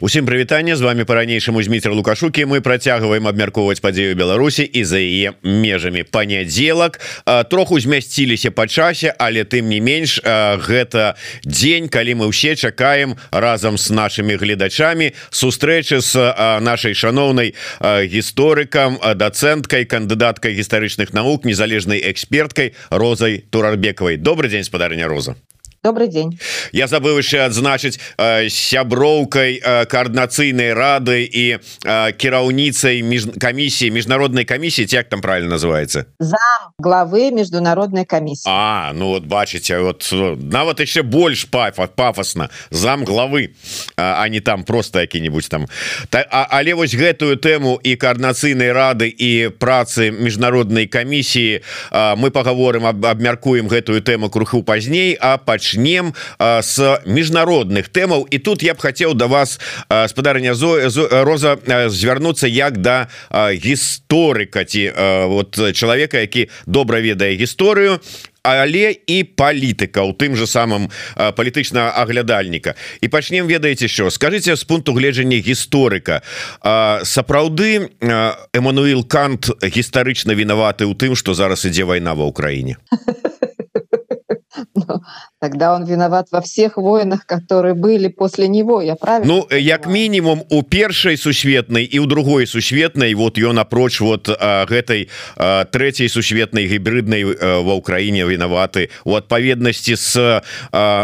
Усім прывітанне з вами по-ранейшаму Зміцер лукашукі. Мы працягваем абмяркоўваць падзею Беларусі і за яе межамі. Панядзелак троху змясціліся па часе але тым не менш гэта дзень калі мы ўсе чакаем разам с нашими гледачамі сустрэчы с нашай шаноўнай гісторыкам дацэнткай кандыдаткай гістарычных навук незалежнай эксперткай розай турарбекавай добрый день спадарня роза добрый день. Я забыл яшчэ адзначыць э, сяброўкай э, коаардынацыйнай рады і э, кіраўніцай між камісіі міжнароднай камісіі як там правильно называется? Зам главы международной камісіі А ну вот бачыце вот нават яшчэ больш пафа пафосна зам главы а, а не там просто які-нибудь там. Та, а, але вось гэтую тэму і коаардынацыйнай рады і працы міжнароднай камісіі мы паговорым аб, абмяркуем гэтую тэму круху пазней а пачнем пачнем с міжнародных тэмаў і тут я б хацеў да вас спадарня Зо роза звярнуцца як да гісторыка ці вот чалавека які добра ведае гісторыю але і палітыка у тым же самым палітычна аглядальніка. І пачнем ведаеце що скажите з пункту гледжання гісторыка. Сапраўды Эммануил кант гістарычна вінаваты ў тым что зараз ідзе вайна ва ўкраіне Ну, тогда он виноват во всех войнах которые были после него я правильно Ну як мінімум у першай сусветнай і у другой сусветнай вот ён апроч вот а, гэтай третьей сусветнай гібриднай ва ўкраіне вінаваты у адпаведнасці с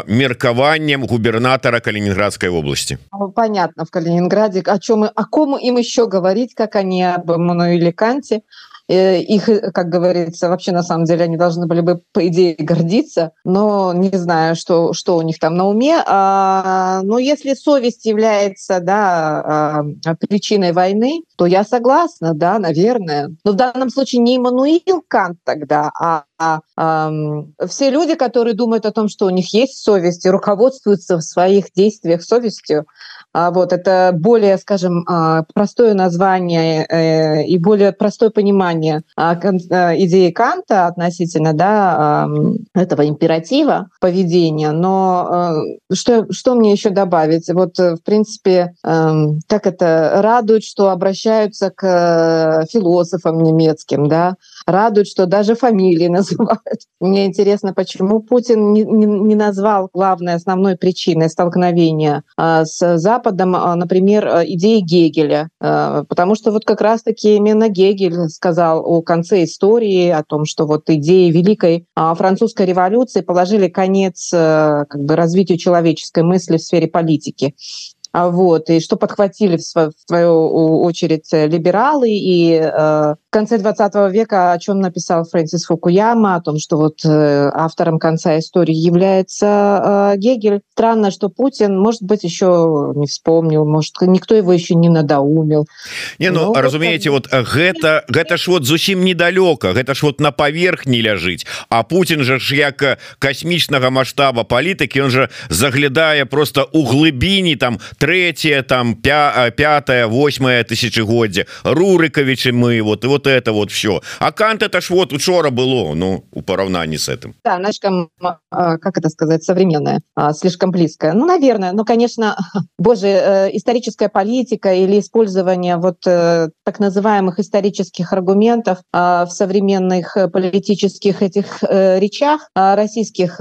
меркаваннем губернатора калининградской области ну, понятно в калининграде о чем мы о ком им еще говорить как они об Мануиле канте. Э, их, э, как говорится, вообще на самом деле они должны были бы, по идее, гордиться, но не знаю, что, что у них там на уме. А, но если совесть является да, а, причиной войны, то я согласна, да, наверное. Но в данном случае не Иммануил Кант тогда, а а, а, все люди, которые думают о том, что у них есть совесть и руководствуются в своих действиях совестью, вот это более, скажем, а, простое название э, и более простое понимание а, идеи Канта относительно да, этого императива поведения. Но что, что мне еще добавить? Вот, в принципе, как это радует, что обращаются к э, философам немецким, да, радует, что даже фамилии называют. Мне интересно, почему Путин не, не, не назвал главной основной причиной столкновения с Западом Западом, а, например, э, идеи Гегеля, э, потому что вот как раз-таки именно Гегель сказал о конце истории, о том, что вот идеи Великой а, Французской революции положили конец как бы, развитию человеческой мысли в сфере политики. А вот, и что подхватили в свою очередь либералы и конце 20 века, о чем написал Фрэнсис Фукуяма, о том, что вот э, автором конца истории является э, Гегель. Странно, что Путин, может быть, еще не вспомнил, может, никто его еще не надоумил. Не, ну, ну разумеете, вот гэта, гэта ж вот зусім недалёка, гэта ж вот на поверхні ляжыць. А Путин же ж як космічнага масштаба палітыкі, он же заглядае просто у глыбіні там третье, там пятое, восьмое тысячегоддзе. Рурыковичи мы, вот и вот это вот все а кант это ж вот учора было ну у параўнанні с этим. Да, слишком а, как это сказать современная слишком близкая. Ну наверное ну конечно боже э, историческая политика или использование вот э, так называемых исторических аргументов в современных политических этих э, речах российских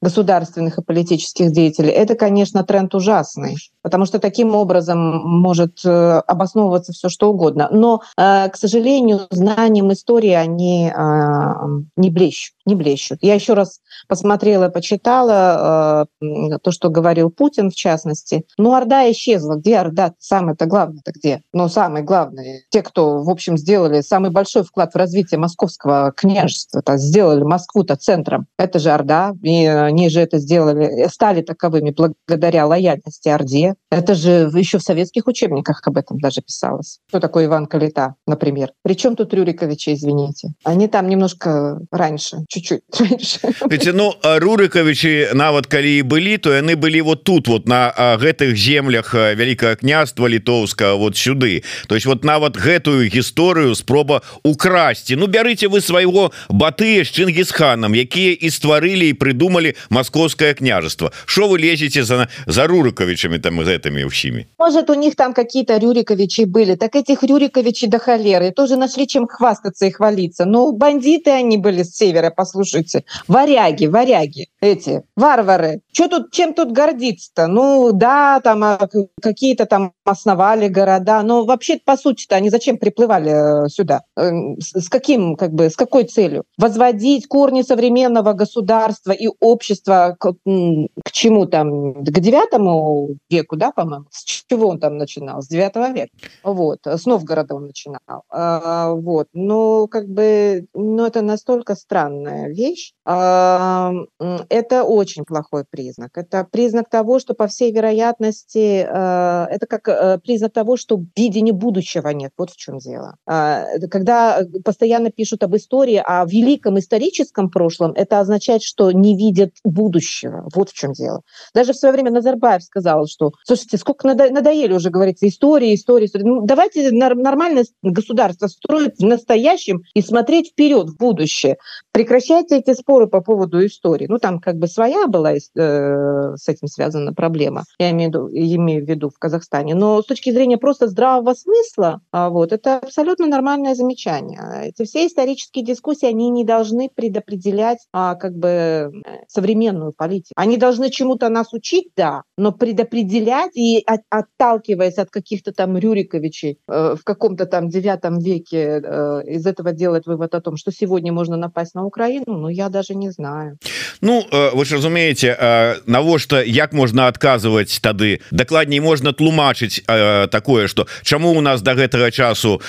государственных и политических деятелей это конечно тренд ужасный потому что таким образом может обосновываться все что угодно. Но к сожалению знанием истории они а, не блещут не блещут. Я еще раз посмотрела почитала э, то что говорил Путин в частности. Ну орда исчезла. Где орда? Самое это главное то где? Но самое главное. Те кто в общем сделали самый большой вклад в развитие московского княжества то сделали Москву-то центром. Это же орда. И они же это сделали стали таковыми благодаря лояльности орде. Это же еще в советских учебниках об этом даже писалось. Кто такой Иван Калита например? Причем тут Рюриковича извините? Они там немножко раньше чуть-чуть ну рурыкавічы нават калі былі то яны былі вот тут вот на гэтых землях вялікае княства літоўска вот сюды то есть вот нават гэтую гісторыю спроба украсці Ну бярыце вы свайго баты з чынгісханам якія і стварылі і прыдумалі маскоўскае княжество. Що вы лезеце за за рурыкавічамі там гэтымі ўсімі может у них там какие-то рюриковичи были? Так этих рюриковичи до холеры. Тоже нашли чем хвастаться и хвалиться. Но бандиты они были с севера послушайте. Варяги варяги эти варвары. Что тут чем тут гордиться-то? Ну да там а, какие-то там основали города. Но вообще по сути-то они зачем приплывали э, сюда? Эм, с каким как бы с какой целью? Возводить корни современного государства и общества к, к чему там? К девятому веку да по-моему? С чего он там начинал? С 9 века. Вот с новгорода он начинал. А, вот ну как бы ну это настолько странная вещь. А, это очень плохой признак. Это признак того что по всей вероятности а, это как а, признак того что видения будущего нет. Вот в чем дело. А, когда постоянно пишут об истории о великом историческом прошлом это означает что не видят будущего. Вот в чем дело. Даже в свое время назарбаев сказал что слушайте сколько надо надоели уже говорится история история, история. Ну, давайте нормальное государство строить в настоящем и смотреть вперед в будущее прекращайте эти споры по поводу истории. Ну там как бы своя была э, с этим связана проблема я имею в виду имею в виду в казахстане. Но с точки зрения просто здравого смысла а, вот это абсолютно нормальное замечание. Эти все исторические дискуссии они не должны предопределять а, как бы современную политику. Они должны чему-то нас учить да но предопределять и от, отталкиваясь от каких-то там рюриковичей э, в каком-то там девятом веке э, из этого делать вывод о том что сегодня можно напасть на Украину Ну я даже не знаю. Ну э, вы ж разумееце э, навошта як можна адказваць тады? Дакладней можна тлумачыць э, такое что чаму у нас до гэтага часу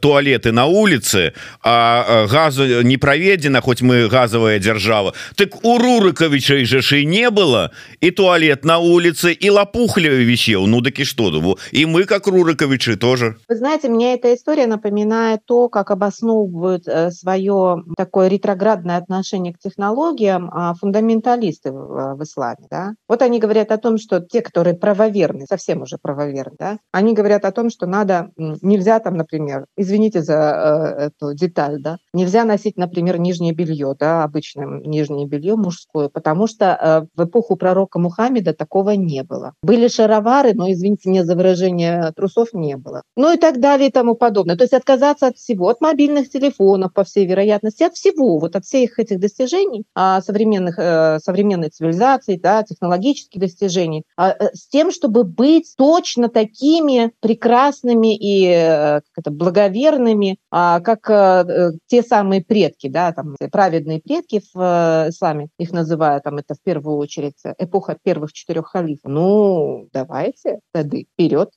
туалеты на улице а газу не праведзена хоть мы газовая держава так у рурыкавічай жаши не было и туалет на улице и лопухля висел. Ну дак и что думаю и мы как рурыковичи тоже. Вы знаете мне эта история напоминает то как обосновывают свое такое ретроградное ретроградное отношение к технологиям а фундаменталисты в, в исламе. Да? Вот они говорят о том, что те, которые правоверны, совсем уже правоверны, да, они говорят о том, что надо, нельзя там, например, извините за э, эту деталь, да, нельзя носить, например, нижнее белье, да, обычное нижнее белье мужское, потому что э, в эпоху пророка Мухаммеда такого не было. Были шаровары, но, извините мне за выражение, трусов не было. Ну и так далее и тому подобное. То есть отказаться от всего, от мобильных телефонов, по всей вероятности, от всего, вот от всех этих достижений а, современных, э, современной цивилизации, да, технологических достижений, а, э, с тем, чтобы быть точно такими прекрасными и э, это, благоверными, а, как те самые предки, да, там, праведные предки в исламе, их называют, там, это в первую очередь эпоха первых четырех халифов. Ну, давайте, тады, вперед.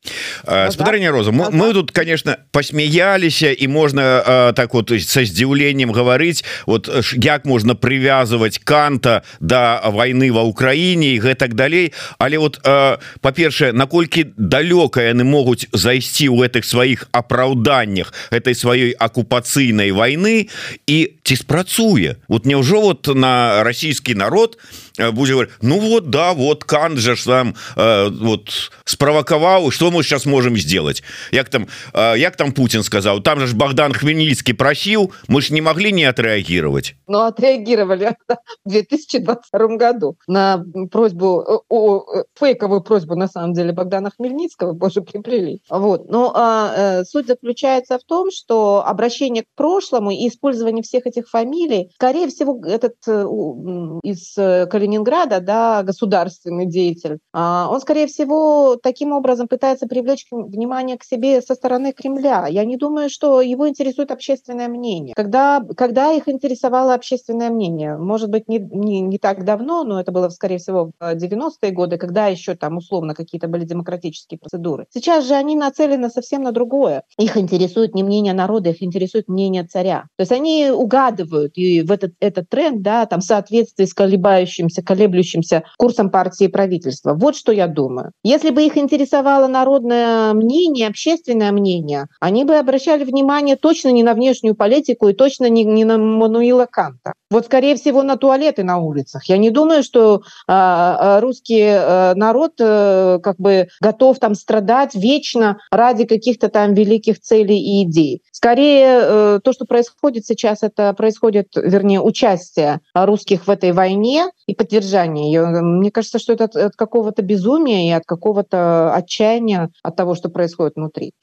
Спадарня Роза, мы, мы тут, конечно, посмеялись, и можно так вот со здзіўленнем говорить, вот як можна привязывать канта до да войны ва Украине и гэтак далей. Але вот э, по-першае наколькі далёка яны могуць зайсці ў гэтых сваіх апраўданнях этой сваёй акупацыйнай войны і ці спрацуе? Вот няўжо вот на расійскі народ Э, будзе говорить Ну вот да вот кан же сам э, вот справакаваў что мы сейчас можем сделать? Як там э, як там Путин сказал там же Богдан хмельницкий просил мы ж не могли не отреагировать Ну отреагировали в 2022 году на просьбу о фейковую просьбу на самом деле Богдана Хмельницкого боже приплели. Вот. Ну а суть заключается в том что обращение к прошлому и использование всех этих фамилий скорее всего этот из коллектива Калининграда, да, государственный деятель, а, он, скорее всего, таким образом пытается привлечь внимание к себе со стороны Кремля. Я не думаю, что его интересует общественное мнение. Когда, когда их интересовало общественное мнение? Может быть, не, не, не так давно, но это было, скорее всего, в 90-е годы, когда еще там условно какие-то были демократические процедуры. Сейчас же они нацелены совсем на другое. Их интересует не мнение народа, их интересует мнение царя. То есть они угадывают и в этот, этот тренд, да, там, в соответствии с колебающимся меняющимся, колеблющимся курсом партии и правительства. Вот что я думаю. Если бы их интересовало народное мнение, общественное мнение, они бы обращали внимание точно не на внешнюю политику и точно не, не на Мануила Канта. Вот, скорее всего, на туалеты на улицах. Я не думаю, что а, русский а, народ а, как бы готов там страдать вечно ради каких-то там великих целей и идей. Скорее, а, то, что происходит сейчас, это происходит, вернее, участие русских в этой войне и поддержание ее. Мне кажется, что это от, от какого-то безумия и от какого-то отчаяния от того, что происходит внутри.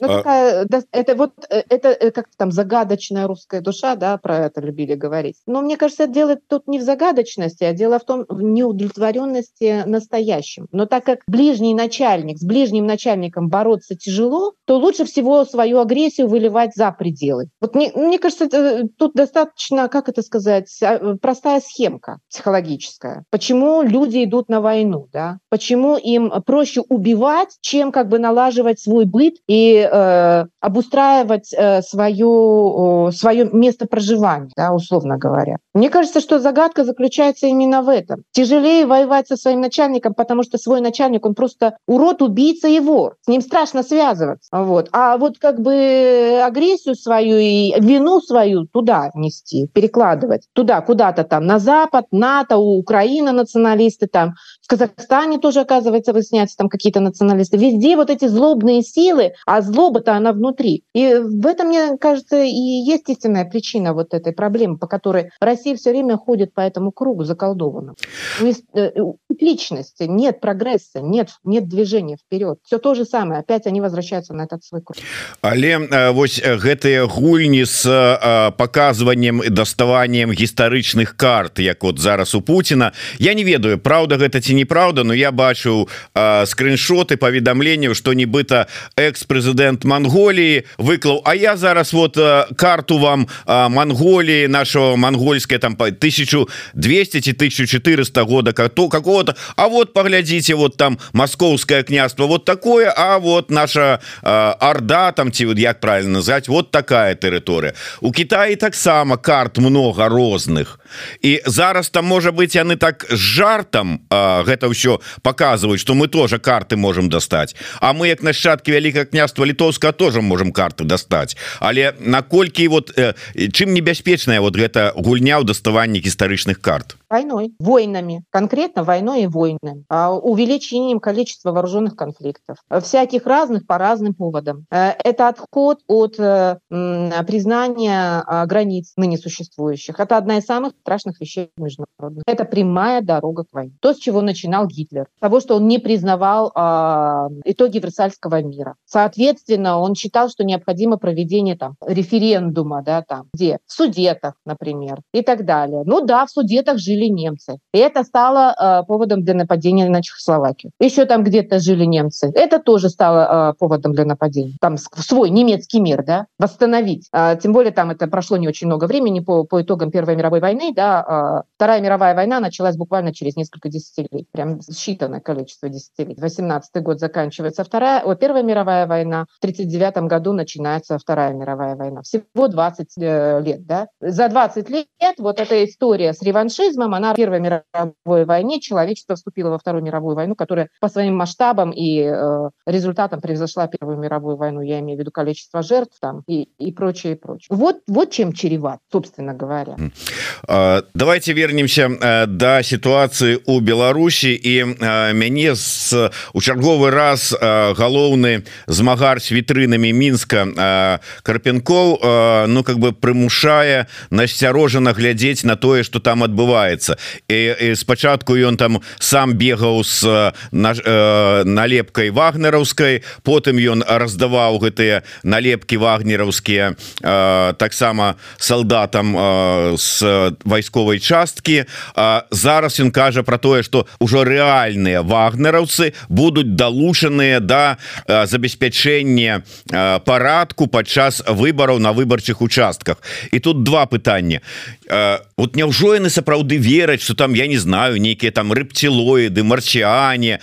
Ну, а... такая, это вот э, это э, как там загадочная русская душа, да, про это любили говорить. Но мне кажется, дело тут не в загадочности, а дело в том, в неудовлетворенности настоящим. Но так как ближний начальник, с ближним начальником бороться тяжело, то лучше всего свою агрессию выливать за пределы. Вот мне, мне кажется, это, тут достаточно, как это сказать, а, простая схемка психологическая. Почему люди идут на войну, да? Почему им проще убивать, чем как бы налаживать свой быт и э, обустраивать э, свое, свое место проживания, да, условно говоря. Мне кажется, что загадка заключается именно в этом. Тяжелее воевать со своим начальником, потому что свой начальник, он просто урод, убийца и вор. С ним страшно связываться. Вот. А вот как бы агрессию свою и вину свою туда нести, перекладывать. Туда, куда-то там, на Запад, НАТО, Украина, националисты там. В Казахстане тоже, оказывается, выясняются там какие-то националисты. Везде вот эти злобные силы, а злоба-то она внутри. И в этом, мне кажется, и есть истинная причина вот этой проблемы, по которой Россия все время ходит по этому кругу заколдованному. Есть э, личности, нет прогресса, нет, нет движения вперед. Все то же самое. Опять они возвращаются на этот свой круг. Але э, вось гэтыя гульні с э, показыванием даставанием гістарычных карт як вот зараз у Путина я не ведаю Праўда гэта ці неправда но я бачу скриншоты паведамленняў что нібыта экс-прэзідэнт Монголии выклаў А я зараз вот карту вам Монголии нашего монгольская там по 1200 1400 года как то какого-то. А вот поглядите вот там московское княство вот такое А вот наша Орда там ці вот як правильно назвать вот такая тэрыторыя у Китае таксама карт много розных і зараз там можа быть яны так с жартам гэта ўсё показывают что мы тоже карты можем достать. А мы як нашчадки вялікае княства літоўска тоже можем карты достать. Але наколькі вот э, чым небяспечная вот гэта гульня ў даставанні гістарычных карт войной войнами конкретно войной и войнами а увеличением количества вооруженных конфликтов всяких разных по разным поводам э, это отход от э, признания границ ныне существующих это одна из самых страшных вещей международных. Это прямая дорога к войне. То, с чего начинал Гитлер. Того, что он не признавал э, итоги Версальского мира. Соответственно, он считал, что необходимо проведение там, референдума, да, там, где? В Судетах, например, и так далее. Ну да, в Судетах жили немцы. И это стало э, поводом для нападения на Чехословакию. Еще там где-то жили немцы. Это тоже стало э, поводом для нападения. Там свой немецкий мир, да, восстановить. Э, тем более там это прошло не очень много времени по, по итогам Первой мировой войны, да, а, Вторая мировая война началась буквально через несколько десятилетий, прям считанное количество десятилетий. 18 год заканчивается вторая, о, Первая мировая война, в 39 году начинается Вторая мировая война. Всего 20 э, лет, да. За 20 лет вот эта история с реваншизмом, она в Первой мировой войне, человечество вступило во Вторую мировую войну, которая по своим масштабам и э, результатам превзошла Первую мировую войну, я имею в виду количество жертв там и, и прочее, и прочее. Вот, вот чем чреват, собственно говоря. давайте вернемся до да, ситуации у Беларусі і мяне з у чарговы раз галоўны змагар с вітрынамі мінска карпенков ну как бы прымушае насцярожана глядзець на тое что там адбываецца і спачатку ён там сам бегаў с на налепкай вагнераўскай потым ён раздаваў гэтыя налепки вагнераўскія таксама солдатам с вайсковай часткі зараз ён кажа про тое что ўжо рэальныя вагнераўцы будуць далучаныя да забеспячэння парадку падчас выбараў на выбарчых участках. І тут два пытання вот няўжо яны сапраўды вераць что там я не знаю нейкіе там рэпцілоіды марчане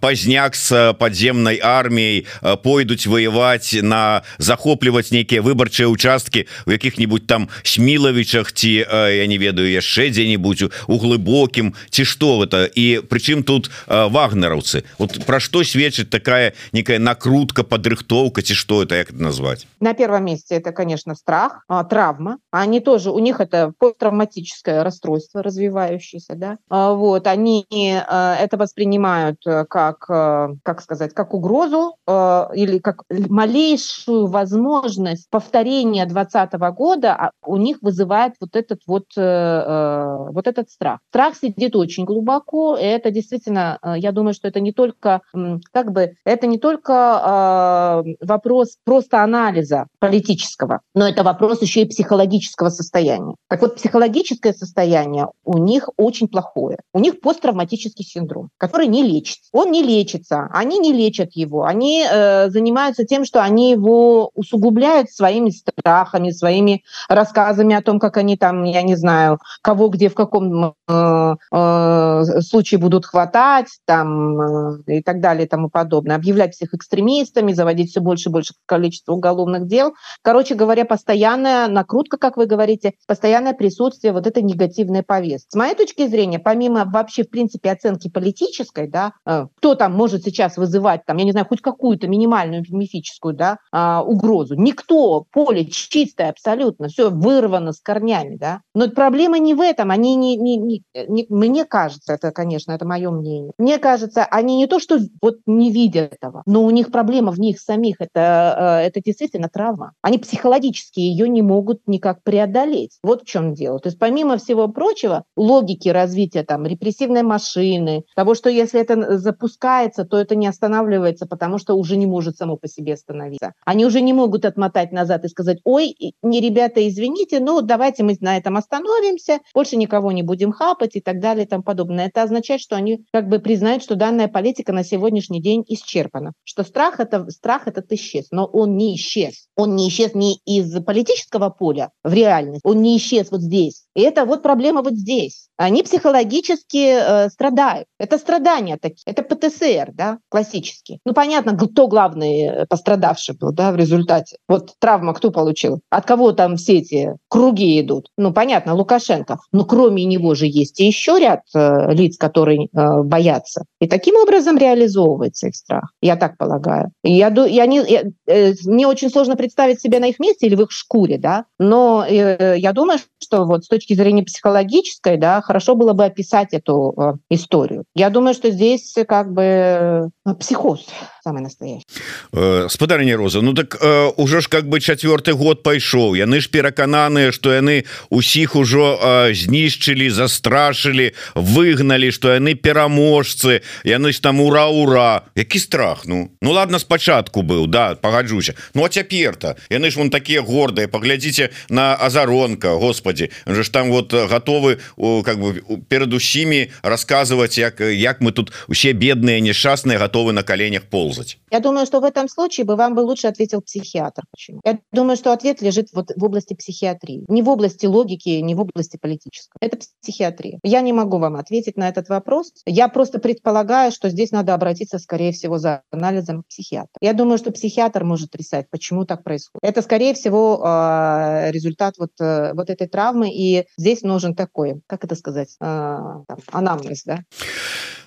пазняк с подземнай арміяй пойдуць воевать на захопліваць нейкія выбарчыя участкі у якіх-нибудь там смілавічах ці я не ведаю яшчэ дзе-нибудь у глыбокім ці что это? І прычым тут вагнераўцы вот про что сведчыць такая некая накрутка падрыхтоўка ці что это як это назвать? На первом месте это конечно страх травма. Они тоже у них это посттравматическое расстройство развивающееся да. Вот они это воспринимают как как сказать как угрозу или как малейшую возможность повторения двадцатого года а у них вызывает вот этот вот вот этот страх. Страх сидит очень глубоко это действительно я думаю что это не только как бы это не только вопрос просто анализа политического но это вопрос еще и психологического состояния. Так вот психологическое состояние у них очень плохое. У них посттравматический синдром который не лечится. Он не лечится они не лечат его. Они э, занимаются тем что они его усугубляют своими страхами своими рассказами о том как они там я не знаю кого где в каком э, э, случае будут хватать там э, и так далее и тому подобное. Объявлять всех экстремистами заводить все больше и больше количество уголовных дел. Короче говоря постоянная накрутка как вы говорите постоянное присутствие вот этой негативной повестки с моей точки зрения помимо вообще в принципе оценки политической да э, кто там может сейчас вызывать там я не знаю хоть какую-то минимальную мифическую да э, угрозу? Никто. Поле чистое абсолютно. Все вырвано с корнями да. Но проблема не в этом. Они не, не, не, не мне кажется это конечно это мое мнение. Мне кажется они не то что вот не видят этого но у них проблема в них самих. Это это действительно травма. Они психологически ее не могут никак преодолеть. Вот в чем дело. То есть помимо всего прочего логики развития там репрессивной машины того что если это запускается то это не останавливается потому что уже не может само по себе остановиться. Они уже не могут отмотать назад и сказать ой не ребята извините но давайте мы на этом остановимся больше никого не будем хапать и так далее и тому подобное. Это означает что они как бы признают что данная политика на сегодняшний день исчерпана что страх это страх этот исчез. Но он не исчез. Он не исчез не из политического поля в реальность. Он не исчез вот здесь. И это вот проблема вот здесь они психологически э, страдают. Это страдания такие. Это птср да классический. Ну понятно кто главный э, пострадавший был да в результате. Вот травма кто получил? От кого там все эти круги идут? Ну понятно лукашенко. Но кроме него же есть и еще ряд э, лиц которые э, боятся. И таким образом реализовывается их страх я так полагаю. Я я не я, э, мне очень сложно представить себя на их месте или в их шкуре да. Но э, я думаю что вот с точки зрения психологической да хорошо было бы описать эту э, историю. Я думаю что здесь как бы э, психоз самый настоящий спадарня роза ну так э, уже ж как бы четвертый год пайшоў яны ж перакананыя что яны усіх ужо э, знішчылі застрашылі выгналі что яны пераможцы. Яны ж там ура ура! Які страх ну? Ну ладно спачатку быў да пагаджуся. Ну а цяпер-то? Яны ж вон такія гордыя паглядзіце на азаронка Господи же ж там вот готовы как бы перад усімі рассказывать як як мы тут усе бедные несчастные готовы на коленях ползать Я думаю что в этом случае бы вам бы лучше ответил психиатр. Почему? Я думаю что ответ лежит вот в области психиатрии. Не в области логики не в области политической. Это психиатрия. Я не могу вам ответить на этот вопрос. Я просто предполагаю что здесь надо обратиться скорее всего за анализом психиатра я думаю что психиатр может рисовать почему так происходит. Это скорее всего э, результат вот э, вот этой травмы и здесь нужен такой как это сказать э, анамнез да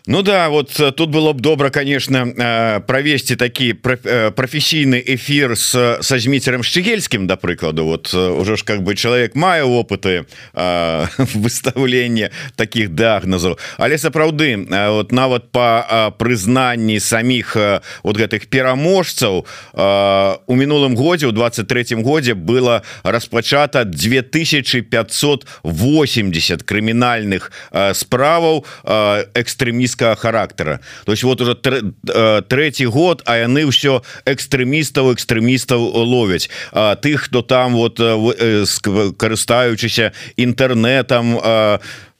Ну да вот э, тут было б добра конечно э, провесці такі э, професійны эфир с со зміцером шчыгельскім да прыкладу вот уже ж как бы человек мае опыты выставления таких дагназаў але сапраўды вот нават по прызнанні самих вот гэтых пераможцаў у мінулым годзе у 23 годзе было распачата 2580 крымінальных справаў экстрэміст экстрэміскага характара то есть вот уже э, третий год а яны ўсё экстрэмістаў экстрэмістаў ловяць тых хто там вот э, э, карыстаючыся інтэрнетам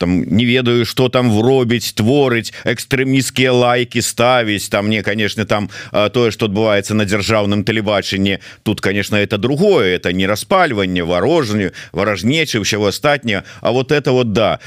там не ведаю что там вробіць творыць экстрэміскія лайки ставіць там мне конечно там тое что адбываецца на дзяржаўным тэлебачанні тут конечно это другое это не распальванне варожню варажнечы ўсяго астатняе А вот это вот да.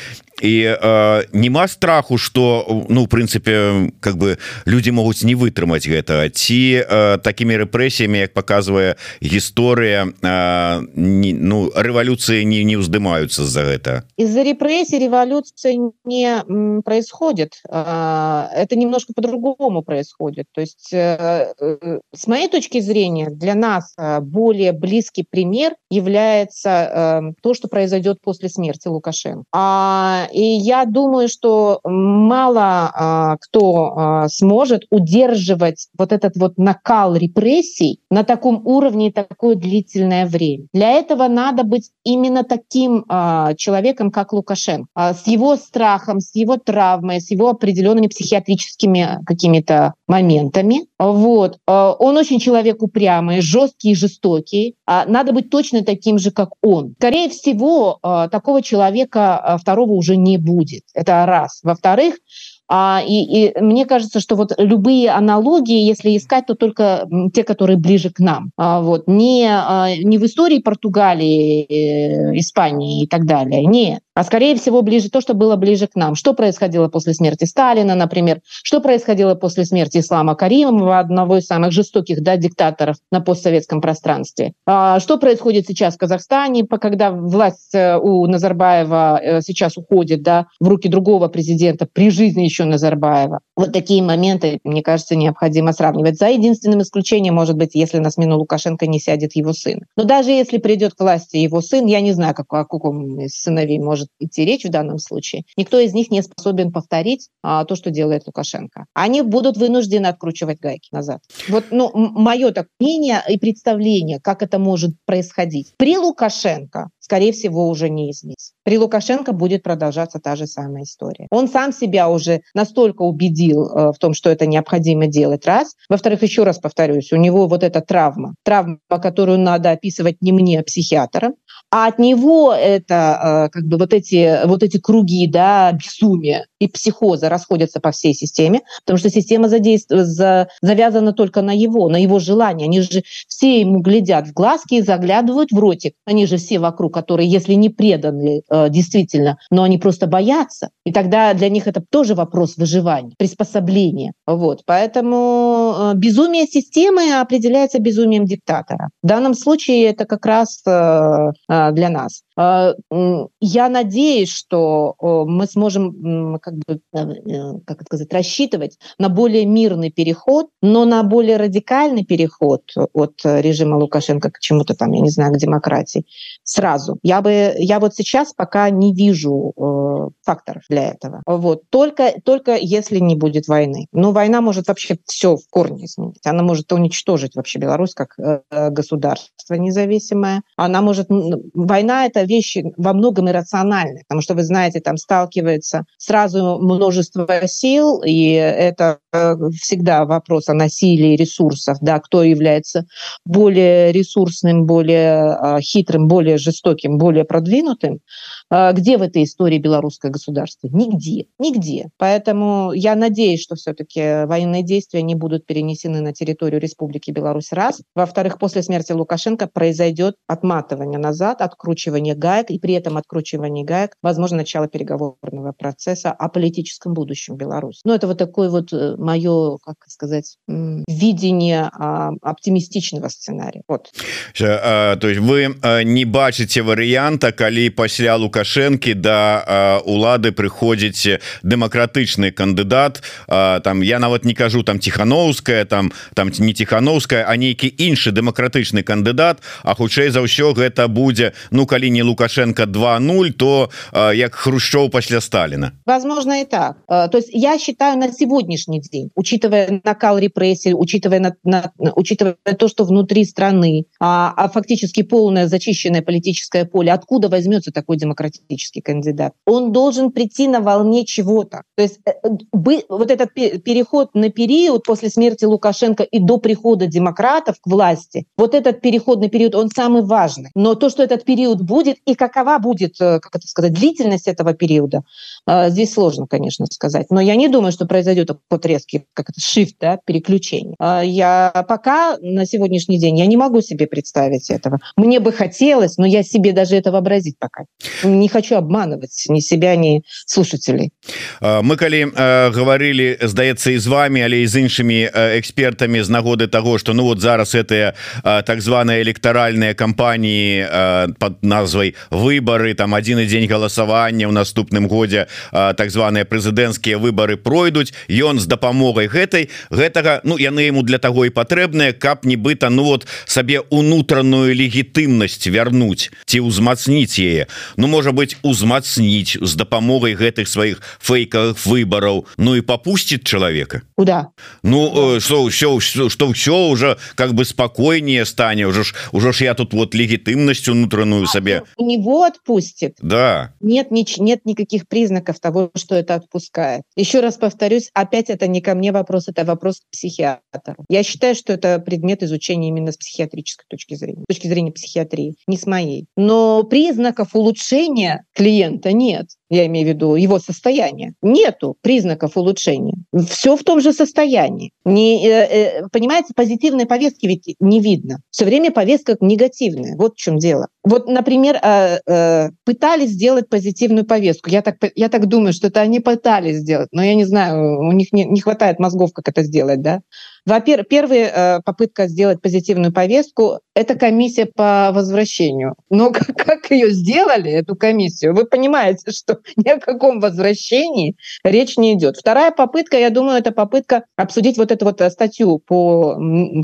І э, нема страху что ну в прынцыпе как бы люди могуць не вытрымаць гэта ці э, такими рэпрэсіямі як показывае гісторыя э, ну рэвалюцыі не не ўздымаюцца за гэта из-за репрессий революция не происходит э, это немножко по-другому происходит. То есть э, э, с моей точки зрения для нас э, более близкий пример является э, то что произойдет после смерти лукашенко. А и я думаю, что мало а, кто а, сможет удерживать вот этот вот накал репрессий на таком уровне такое длительное время. Для этого надо быть именно таким а, человеком, как Лукашенко, а, с его страхом, с его травмой, с его определенными психиатрическими какими-то моментами. Вот. А, он очень человек упрямый, жесткий и жестокий. А, надо быть точно таким же, как он. Скорее всего, а, такого человека а, второго уже не будет. Это раз. Во-вторых, а, и, и мне кажется, что вот любые аналогии, если искать, то только те, которые ближе к нам. А, вот. Не, а, не в истории Португалии, э, Испании и так далее. Нет а скорее всего ближе то, что было ближе к нам. Что происходило после смерти Сталина, например, что происходило после смерти Ислама Каримова, одного из самых жестоких да, диктаторов на постсоветском пространстве. А что происходит сейчас в Казахстане, когда власть э, у Назарбаева э, сейчас уходит да, в руки другого президента при жизни еще Назарбаева. Вот такие моменты, мне кажется, необходимо сравнивать. За единственным исключением, может быть, если на смену Лукашенко не сядет его сын. Но даже если придет к власти его сын, я не знаю, как, о каком из сыновей может идти речь в данном случае, никто из них не способен повторить а, то, что делает Лукашенко. Они будут вынуждены откручивать гайки назад. Вот ну, мое так мнение и представление, как это может происходить. При Лукашенко скорее всего, уже не изменится. При Лукашенко будет продолжаться та же самая история. Он сам себя уже настолько убедил э, в том, что это необходимо делать, раз. Во-вторых, еще раз повторюсь, у него вот эта травма, травма, которую надо описывать не мне, а психиатрам, а от него это э, как бы вот эти, вот эти круги да, безумия и психоза расходятся по всей системе, потому что система задействует, за, завязана только на его, на его желание. Они же все ему глядят в глазки и заглядывают в ротик. Они же все вокруг которые, если не преданы э, действительно, но они просто боятся. И тогда для них это тоже вопрос выживания, приспособления. Вот. Поэтому э, безумие системы определяется безумием диктатора. В данном случае это как раз для нас. Я надеюсь, что мы сможем как бы, как сказать, рассчитывать на более мирный переход, но на более радикальный переход от режима Лукашенко к чему-то там, я не знаю, к демократии сразу. Я бы, я вот сейчас пока не вижу э, факторов для этого. Вот только, только если не будет войны. Но война может вообще все в корне изменить. Она может уничтожить вообще Беларусь как э, государство независимое. Она может, война это вещь во многом иррациональная, потому что вы знаете, там сталкивается сразу множество сил, и это э, всегда вопрос о насилии ресурсов, да, кто является более ресурсным, более э, хитрым, более жестоким более продвинутым, а, где в этой истории белорусское государство? Нигде, нигде. Поэтому я надеюсь, что все-таки военные действия не будут перенесены на территорию Республики Беларусь раз. Во-вторых, после смерти Лукашенко произойдет отматывание назад, откручивание гаек, и при этом откручивание гаек, возможно, начало переговорного процесса о политическом будущем Беларуси. Ну, это вот такое вот э, мое, как сказать, видение оптимистичного сценария. Вот. То есть вы не бачите варыянта, калі пасля Лукашенко лукашэнкі да улады прыходзіць дэмакратычны кандыдат там я нават не кажу там тихохановская там там не тихохановская а нейкі іншы дэмакратычны кандыдат А хутчэй за ўсё гэта будзе ну калі не лукашенко 20 то як хрущоў пасля Сталина возможно и так то есть я считаю на сегодняшний день учитывая накал репрессий учитывая на, на, учитывая то что внутри страны а, а фактически полное зачищенное политическое поле откуда возьмется такой демократический кандидат, он должен прийти на волне чего-то. То есть э, вот этот переход на период после смерти Лукашенко и до прихода демократов к власти, вот этот переходный период, он самый важный. Но то, что этот период будет, будет и какова будет, э, как это сказать, длительность этого периода, э, здесь сложно, конечно, сказать. Но я не думаю, что произойдет такой резкий, как это, shift, да, переключение. Э, я пока на сегодняшний день, я не могу себе представить этого. Мне бы хотелось, но я себе даже это вообразить пока. Не хочу обманывать ни себя, ни слушателей. Мы, коли говорили, здаецца, и с вами, але и с іншими экспертами з нагоды того, что, ну вот зараз это так званая электоральная кампании под назвай выборы там один и день голосавання в наступным годзе так званые прэзідэнцкія выборы пройдуць ён з дапамогай гэтай гэтага Ну яны ему для того і патрэбныя каб нібыта ну вот сабе унутраную легітымнасць вярнуць ці ўзмацніць яе. Ну можа быть узмацніць з дапамогай гэтых сваіх фейкавых выбораў Ну і попусціць чалавека? Куда? Ну что все что все уже как бы спокойнее стане уже ж уже ж я тут вот легітымнасць унутраную сабе у него отпустит. Да. Нет нич нет никаких признаков того что это отпускает. Еще раз повторюсь опять это не ко мне вопрос это вопрос к психиатру. Я считаю что это предмет изучения именно с психиатрической точки зрения с точки зрения психиатрии не с моей. Но признаков улучшения клиента нет я имею в виду его состояние нету признаков улучшения. Все в том же состоянии. Не э, э, понимаете позитивной повестки ведь не видно. Все время повестка негативная. Вот в чем дело. Вот например э, э, пытались сделать позитивную повестку. Я так я так думаю что это они пытались сделать но я не знаю у них не, не хватает мозгов как это сделать да во-первых первая э, попытка сделать позитивную повестку это комиссия по возвращению. Но как, как ее сделали эту комиссию вы понимаете что ни о каком возвращении речь не идет вторая попытка я думаю это попытка обсудить вот эту вот статью по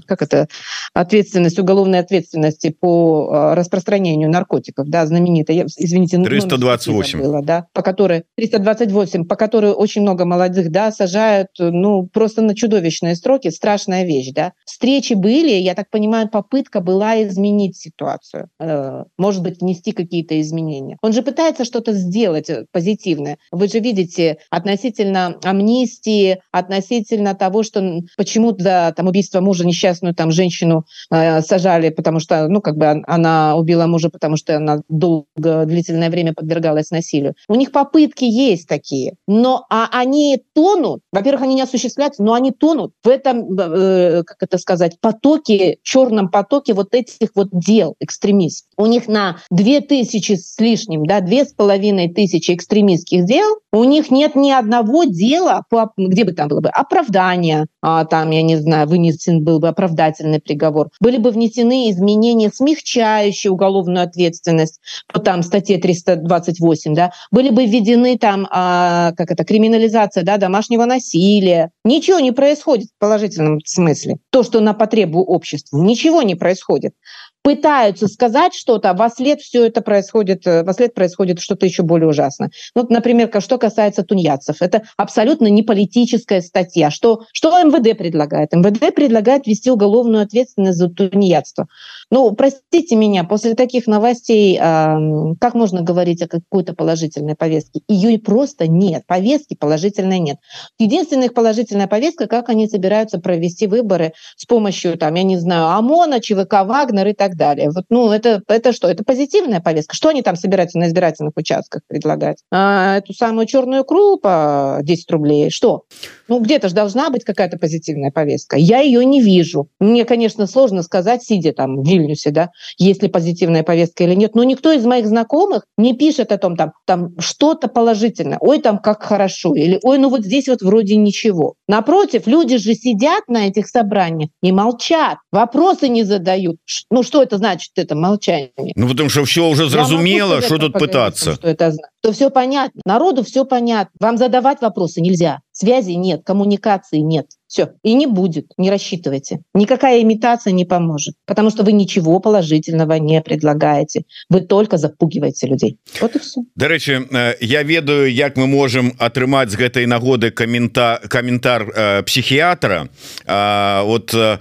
как это ответственность уголовной ответственности по распространению наркотиков. Да знаменитая извините 328 было, да по которой 328 по которой очень много молодых да сажают ну просто на чудовищные строки страшная вещь да. Встречи были я так понимаю попытка была изменить ситуацию э, может быть внести какие-то изменения. Он же пытается что-то сделать позитивное. Вы же видите относительно амнистии относительно того что почему-то да, там убийство мужа несчастную там женщину э, сажали потому что ну как бы она убила мужа потому что она долго длительное время подвергалась насилию. У них попытки есть такие но а они тонут. Во-первых они не осуществляются но они тонут в этом э, как это сказать потоке черном потоке вот этих вот дел экстремист у них на 2000 с лишним да две с половиной тысячи экстремистских дел у них нет ни одного дела где бы там было бы оправдание а, там я не знаю вынесен был бы оправдательный приговор. Были бы внесены изменения смягчающие уголовную ответственность по там статье 328 да. Были бы введены там а, как это криминализация да домашнего насилия. Ничего не происходит в положительном смысле? То что на потребу обществу ничего не происходит пытаются сказать что-то во след все это происходит э, во след происходит что-то еще более ужасно вот например что касается тунеядцев. Это абсолютно не политическая статья. Что что мвд предлагает? Мвд предлагает вести уголовную ответственность за тунеядство. Ну простите меня после таких новостей э, как можно говорить о какой-то положительной повестке? Ее просто нет. Повестки положительной нет. Единственных положительная повестка как они собираются провести выборы с помощью там я не знаю ОМОНа ЧВК Вагнер и так так далее. Вот, ну, это, это что? Это позитивная повестка. Что они там собираются на избирательных участках предлагать? А, эту самую черную икру по 10 рублей? Что? Ну, где-то же должна быть какая-то позитивная повестка. Я ее не вижу. Мне, конечно, сложно сказать, сидя там в Вильнюсе, да, есть ли позитивная повестка или нет. Но никто из моих знакомых не пишет о том, там, там что-то положительное. Ой, там как хорошо. Или ой, ну вот здесь вот вроде ничего. Напротив, люди же сидят на этих собраниях и молчат. Вопросы не задают. Ну, что это значит это молчание? Ну потому что все уже зразумело что тут пытаться. что это то все понятно. Народу все понятно. Вам задавать вопросы нельзя связи нет коммуникации нет. Все и не будет не рассчитывайте. Никакая имитация не поможет потому что вы ничего положительного не предлагаете. Вы только запугиваете людей. Вот дарэчы э, я ведаю як мы можем атрымаць з гэтай нагоды коммента комментар э, психіатра. Э, вот э,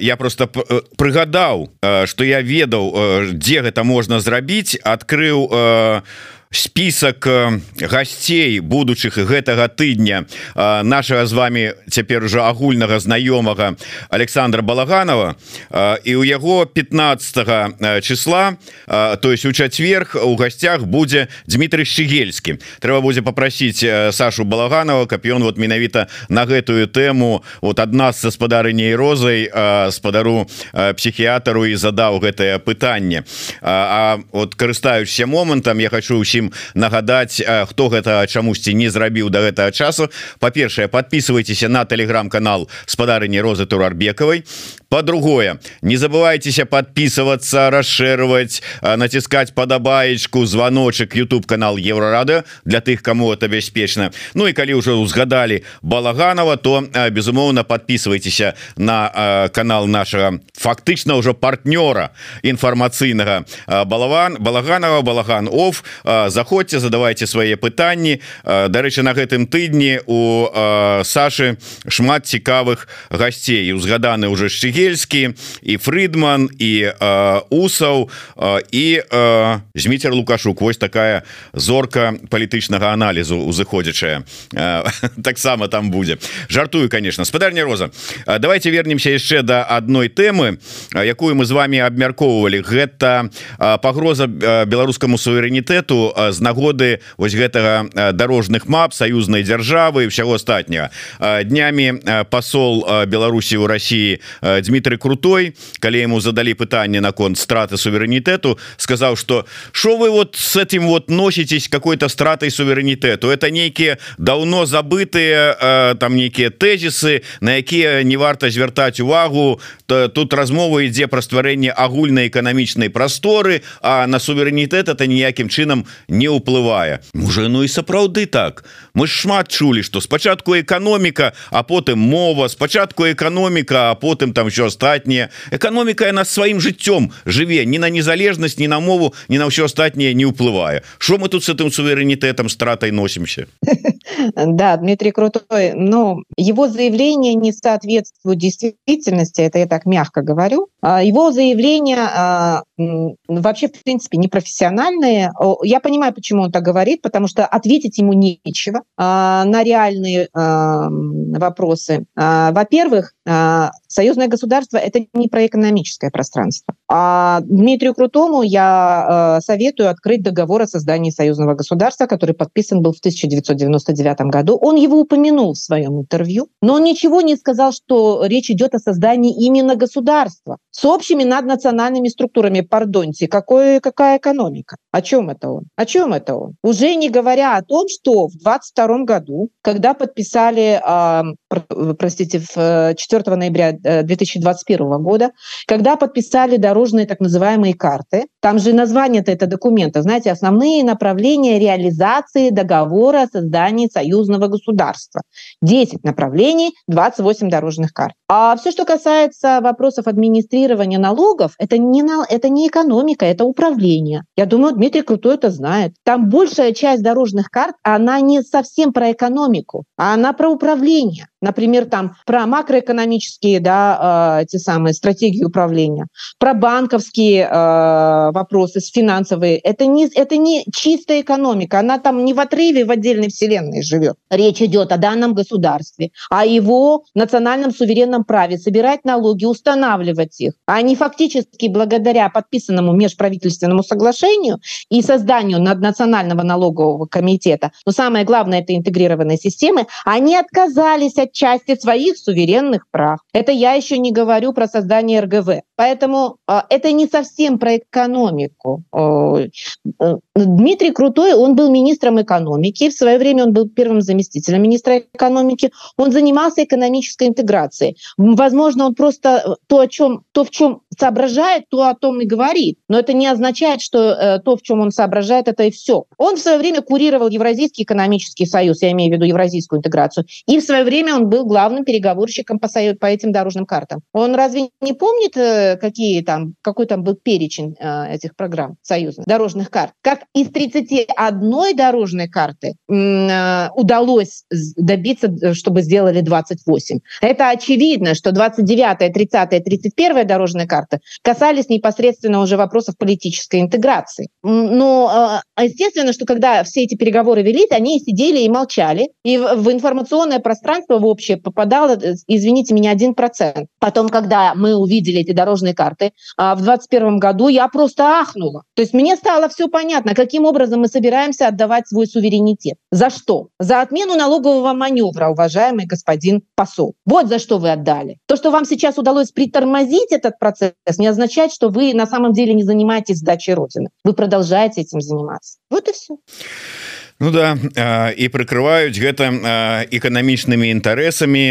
я просто прыгадаў что я ведаў дзе гэта можна зрабіць открыў у список гасцей будучых гэтага тыдня. Нашага з вами цяпер уже агульнага знаёмага Александра балаганова. І у яго 15 числа то есть у чацверг у гасцях будзе Дмітрий щегельскі трэба будзе попросить Сашу балаганова каб ён вот менавіта на гэтую тэму вот адна з гаспадарыней розай спадару психіятару і задаў гэтае пытанне. А вот карыстаючся момантам я хочу усім нагадаць хто гэта чамусьці не зрабіў до гэтага часу. Па-першае подписывайтеся на телеграм-канал спадарыні розы турарбекавай по-другое не забывайтеся подписываться расширывать натискать падабаечку звоночек YouTube канал еврорада для тых кому это бяспечна. Ну і калі уже узгадали балаганова то безумоўно подписывайтеся на канал нашего фактычна уже партнера інфармацыйнага балаван балаганова балаган of заходзьте задавайте свае пытанні. Дарэчы на гэтым тыдні у Сашы шмат цікавых гасцей. Узгаданы уже шчегельскі і фридман і усаў і зміцер лукашук. Вось такая зорка палітычнага аналізу узыходзячая. Таксама там будзе. Жартую конечно спадарня роза давайте вернемся яшчэ до адной тэмы якую мы з вами абмяркоўвалі. Гэта пагроза беларускаму суверэнітэту з нагоды вось гэтага дорожных мап саюзнай дзяржавы всего астатняга. Днямі посол Беларусі у России Дмитрий крутой калі ему задали пытанне наконт страты суверэнітэту сказаў что что вы вот с этим вот носитесь какой-то стратой суверэнітэту? Это нейкіе давно забытые там нейкіе тезісы на якія не варта звяртаць увагу. То тут размова ідзе пра стварэнне агульнай эканамічнай прасторы а на суверэнітэт это ніякім чынам не ўплывае уже ну і сапраўды так мы ж шмат чулі что спачатку эканоміка а потым мова спачатку эканоміка а потым там еще астатніе эканоміка яна сваім жыццём жыве не на незалежнасць не на мову не на ўсё астатняе не ўплывае что мы тут с этим суверэнітэтом стратай носимся да Дмитрий крутой но его заявление не соответствует действительности это я так мягко говорю а, его заявление а, вообще в принципе непрофессиональные я понимаю почему он так говорит потому что ответить ему нечего а, на реальные вопросы. Во-первых союзное государство это не про экономическое пространство. А Дмитрию крутому я советую открыть договор о создании союзного государства который подписан был в 1999 году. Он его упомянул в своем интервью но он ничего не сказал что речь идет о создании именно государства с общими наднациональными структурами. Пардонте какой какая экономика? О чем это он? О чем это он? Уже не говоря о том что в 22 году когда подписали э, простите в 4 ноября 2021 года когда подписали дорожные так называемые карты. Там же название -то это документа знаете основные направления реализации договора о создании союзного государства. 10 направлений 28 дорожных карт. А все что касается вопросов администрирования налогов это не это не экономика это управление. Я думаю Дмитрий крутой это знает. Там большая часть дорожных карт она не совсем про экономику а она про управление например там про макроэкономические да, э, те самые стратегии управления про банковские э, вопросы с финансовые. Это не это не чистая экономика она там не в отрыве в отдельной вселенной живет. Речь идет о данном государстве о его национальном суверенном праве собирать налоги устанавливать их. А не фактически благодаря подписанному межправительственному соглашению и созданию наднационального налогового комитета но самое главное это интегрированные системы они отказались от части своих суверенных прав. Это я еще не говорю про создание РГВ. Поэтому э, это не совсем про экономику. Э, э, Дмитрий Крутой, он был министром экономики. В свое время он был первым заместителем министра экономики. Он занимался экономической интеграцией. Возможно, он просто то, о чем, то в чем соображает, то о том и говорит. Но это не означает, что э, то, в чем он соображает, это и все. Он в свое время курировал Евразийский экономический союз, я имею в виду евразийскую интеграцию. И в свое время он был главным переговорщиком по, по этим дорожным картам. Он разве не помнит, э, какие там, какой там был перечень э, этих программ союзных дорожных карт? Как из 31 дорожной карты э, удалось добиться, чтобы сделали 28. Это очевидно, что 29, 30, 31 дорожная карта карты, касались непосредственно уже вопросов политической интеграции. Но естественно, что когда все эти переговоры велись, они сидели и молчали, и в информационное пространство в общее попадало, э, извините меня, один процент. Потом, когда мы увидели эти дорожные карты а, в 2021 году, я просто ахнула. То есть мне стало все понятно, каким образом мы собираемся отдавать свой суверенитет. За что? За отмену налогового маневра, уважаемый господин посол. Вот за что вы отдали. То, что вам сейчас удалось притормозить этот процесс, не означает, что вы на самом деле не занимаетесь сдачей Родины. Вы продолжаете этим заниматься. Вот и все. Ну да і прыкрываюць гэта эканамічнымі інтарэсамі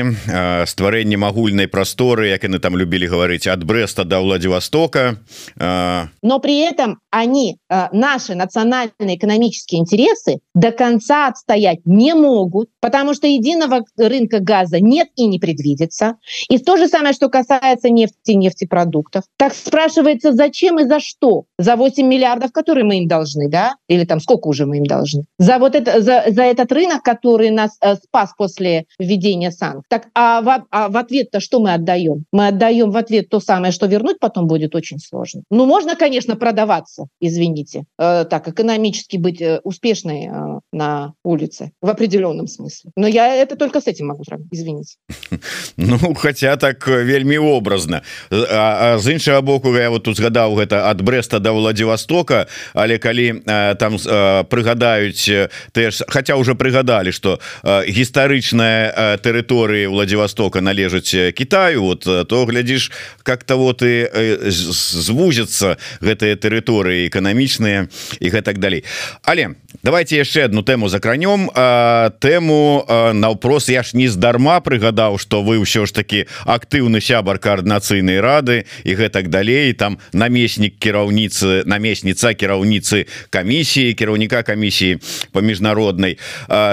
стварэннем агульнай прасторы як яны там любілі гаварыць ад бреста до владивостока но при этом они наши национальные экономические интересы до конца отстоять не могут потому что единого рынка газа нет и не предвидится и то же самое что касается нефти нефтепродуктов так спрашивается зачем и за что за 8 миллиардов которые мы им должны да или там сколько уже мы им должны за вот это за, за этот рынок, который нас э, спас после введения санкций. Так, а в, а в ответ-то что мы отдаем? Мы отдаем в ответ то самое, что вернуть потом будет очень сложно. Ну, можно, конечно, продаваться, извините, э, так, экономически быть э, успешной э, на улице в определенном смысле. Но я это только с этим могу сравнить, извините. Ну, хотя так э, вельми образно. А, а з іншага боку, я вот тут згадаў гэта ад Бреста до Владивостока, але калі э, там э, теж хотя уже прыгадали что э, гістарычная э, тэрыторыя Владивостока належыць э, Китаю вот то глядишь как-то вот и звузятся гэтыя тэрыторыі эканамічныя і гэтак далей але давайте яшчэ одну тэму закранем э, тэму э, наўпрос я ж не здарма прыгадаў что вы ўсё ж таки актыўны сябар коаардынацыйнай рады і гэтак далей. Там намеснік кіраўніцы намесніца кіраўніцы камісіі кіраўніка камісіі по міжнароднай.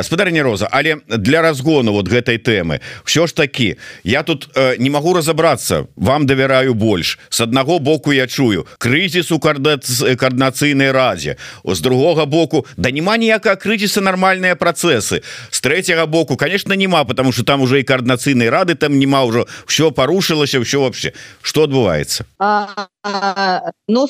Спадарня роза але для разгону вот гэтай тэмы все ж таки я тут не могу разобраться вам давяраю больш. С аднаго боку я чую крызіс у коаардынацыйнай разе з другога боку да няма ніякая крызіса нармальныя працэсы с третьего боку конечно няма потому что там уже і коаардынацыйнай рады там няма ўжо все парушылася все вообще. Что адбываецца но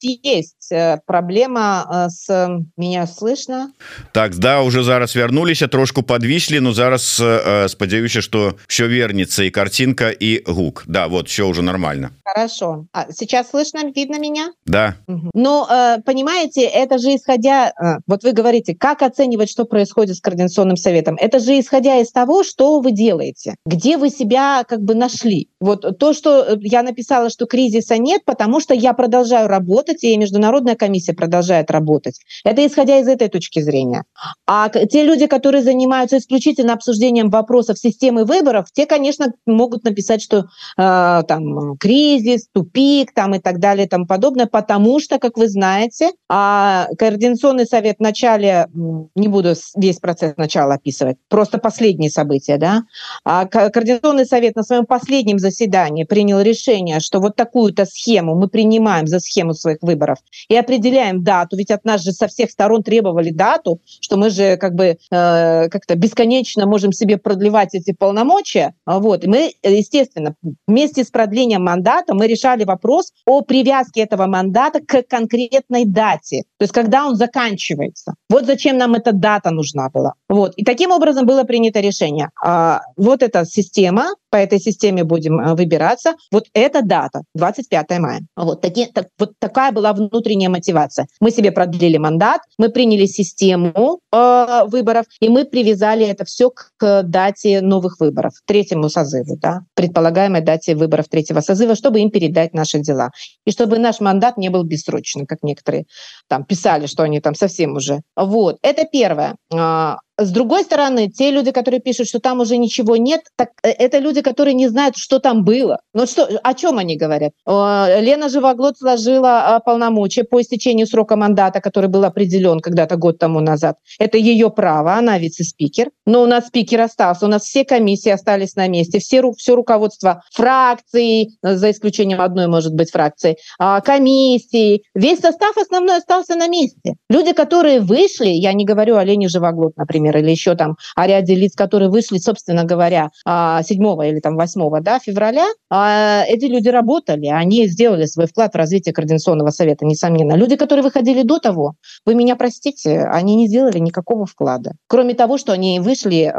есть э, проблема э, с меня слышно так да уже зараз вярнуліся трошку подвіслі но зараз э, спадзяюся что все вернется и картинка и гук да вот все уже нормально хорошо а сейчас слышно видно меня да угу. но понимаете это же исходя вот вы говорите как оценивать что происходит с координационным советом это же исходя из того что вы делаете где вы себя как бы нашли вот то что я написала что кризиса нет потому что я продолжаю работать и международная комиссия продолжает работать. Это исходя из этой точки зрения. А те люди которые занимаются исключительно обсуждением вопросов системы выборов те конечно могут написать что э, там кризис тупик там и так далее там подобное потому что как вы знаете а координационный совет в начале не буду весь процесс начала описывать просто последние события да а координационный совет на своем последнем заседании принял решение что вот такую-то схему мы принимаем за схему своих выборов и определяем дату. Ведь от нас же со всех сторон требовали дату что мы же как бы э, как-то бесконечно можем себе продлевать эти полномочия. Вот и мы естественно вместе с продлением мандата мы решали вопрос о привязке этого мандата к конкретной дате то есть когда он заканчивается. Вот зачем нам эта дата нужна была. Вот. И таким образом было принято решение. А, вот эта система по этой системе будем э, выбираться. Вот эта дата 25 мая. Вот такие так, вот такая была внутренняя мотивация. Мы себе продлили мандат мы приняли систему э, выборов и мы привязали это все к, к дате новых выборов третьему созыву да. Предполагаемой дате выборов третьего созыва чтобы им передать наши дела. И чтобы наш мандат не был бессрочным как некоторые там писали что они там совсем уже. Вот это первое. А, с другой стороны, те люди, которые пишут, что там уже ничего нет, так э, это люди, которые не знают, что там было. Ну что, о чем они говорят? Лена Живоглот сложила а, полномочия по истечению срока мандата, который был определен когда-то год тому назад. Это ее право, она вице-спикер. Но у нас спикер остался, у нас все комиссии остались на месте, все, все руководство фракции, за исключением одной, может быть, фракции, а, комиссии, весь состав основной остался на месте. Люди, которые вышли, я не говорю о Лене Живоглот, например, например, или еще там о ряде лиц, которые вышли, собственно говоря, 7 а, или там 8 да, февраля, а, эти люди работали, они сделали свой вклад в развитие Координационного совета, несомненно. Люди, которые выходили до того, вы меня простите, они не сделали никакого вклада. Кроме того, что они вышли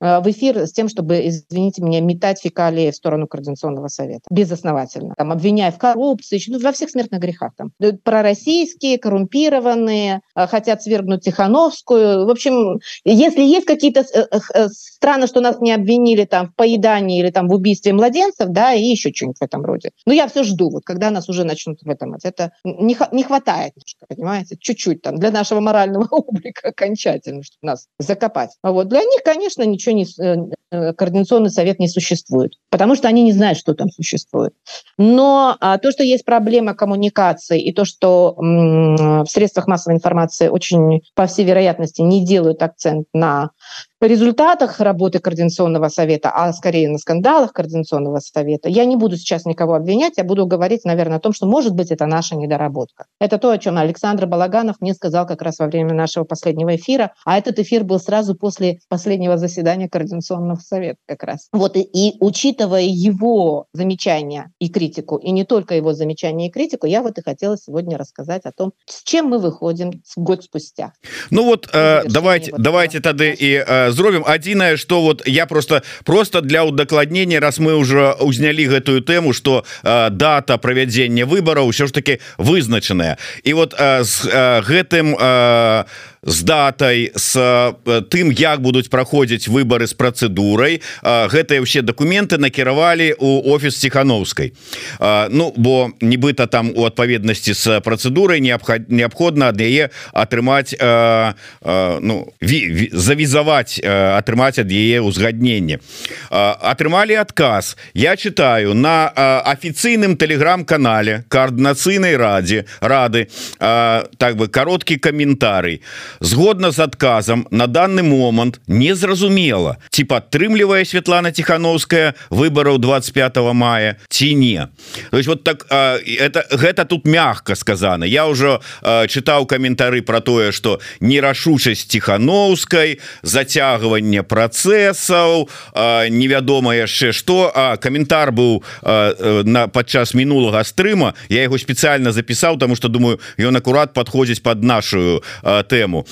в эфир с тем, чтобы, извините меня, метать фекалии в сторону Координационного совета. Безосновательно. Там, обвиняя в коррупции, ну, во всех смертных грехах. Там. Пророссийские, коррумпированные, хотят свергнуть Тихановскую. В общем, если есть какие-то э, э, странно, что нас не обвинили там в поедании или там в убийстве младенцев, да, и еще что-нибудь в этом роде. Но я все жду, вот когда нас уже начнут в этом. Это не, не хватает, понимаете, чуть-чуть там для нашего морального облика окончательно, чтобы нас закопать. А вот для них, конечно, ничего не э, координационный совет не существует, потому что они не знают, что там существует. Но а, то, что есть проблема коммуникации и то, что м- в средствах массовой информации очень, по всей вероятности, не делают акцент на результатах работы Координационного совета, а скорее на скандалах Координационного совета, я не буду сейчас никого обвинять, я буду говорить, наверное, о том, что, может быть, это наша недоработка. Это то, о чем Александр Балаганов мне сказал как раз во время нашего последнего эфира, а этот эфир был сразу после последнего заседания Координационного совета как раз. Вот и, и учитывая его замечания и критику, и не только его замечания и критику, я вот и хотела сегодня рассказать о том, с чем мы выходим год спустя. Ну вот, э, давайте, давайте тогда и э, зробім адзінае что вот я просто просто для удакладнення раз мы уже узнялі гэтую тэму что э, дата правядзення выбораў ўсё ж таки вызначаная і вот э, з э, гэтым э, з датай с э, тым як будуць праходзіць выборы з працэдурай. Гэтыя ўсе документы накіравалі у офіс ціхановскай Ну бо нібыта там у адпаведнасці с працэдурай неабходна ад яе атрымаць ну завізаваць атрымаць ад яе узгадненне атрымалі адказ. Я читаю на афіцыйным телеграм-канале коаардынацыйнай радзе рады так бы кароткі каментарый згодна з адказам на данный момант незразумела ці падтрымлівае Святлана тихохановская выбораў 25 мая ці не. То есть вот так это гэта тут мягко сказано я уже чытаў каментары про тое что нерашучасць тихохановской зацягванне процессаў невядома яшчэ что а каментар быў на падчас мінулага стрыма. Я его специально запісаў тому что думаю ён акурат подходзіць под нашу тэму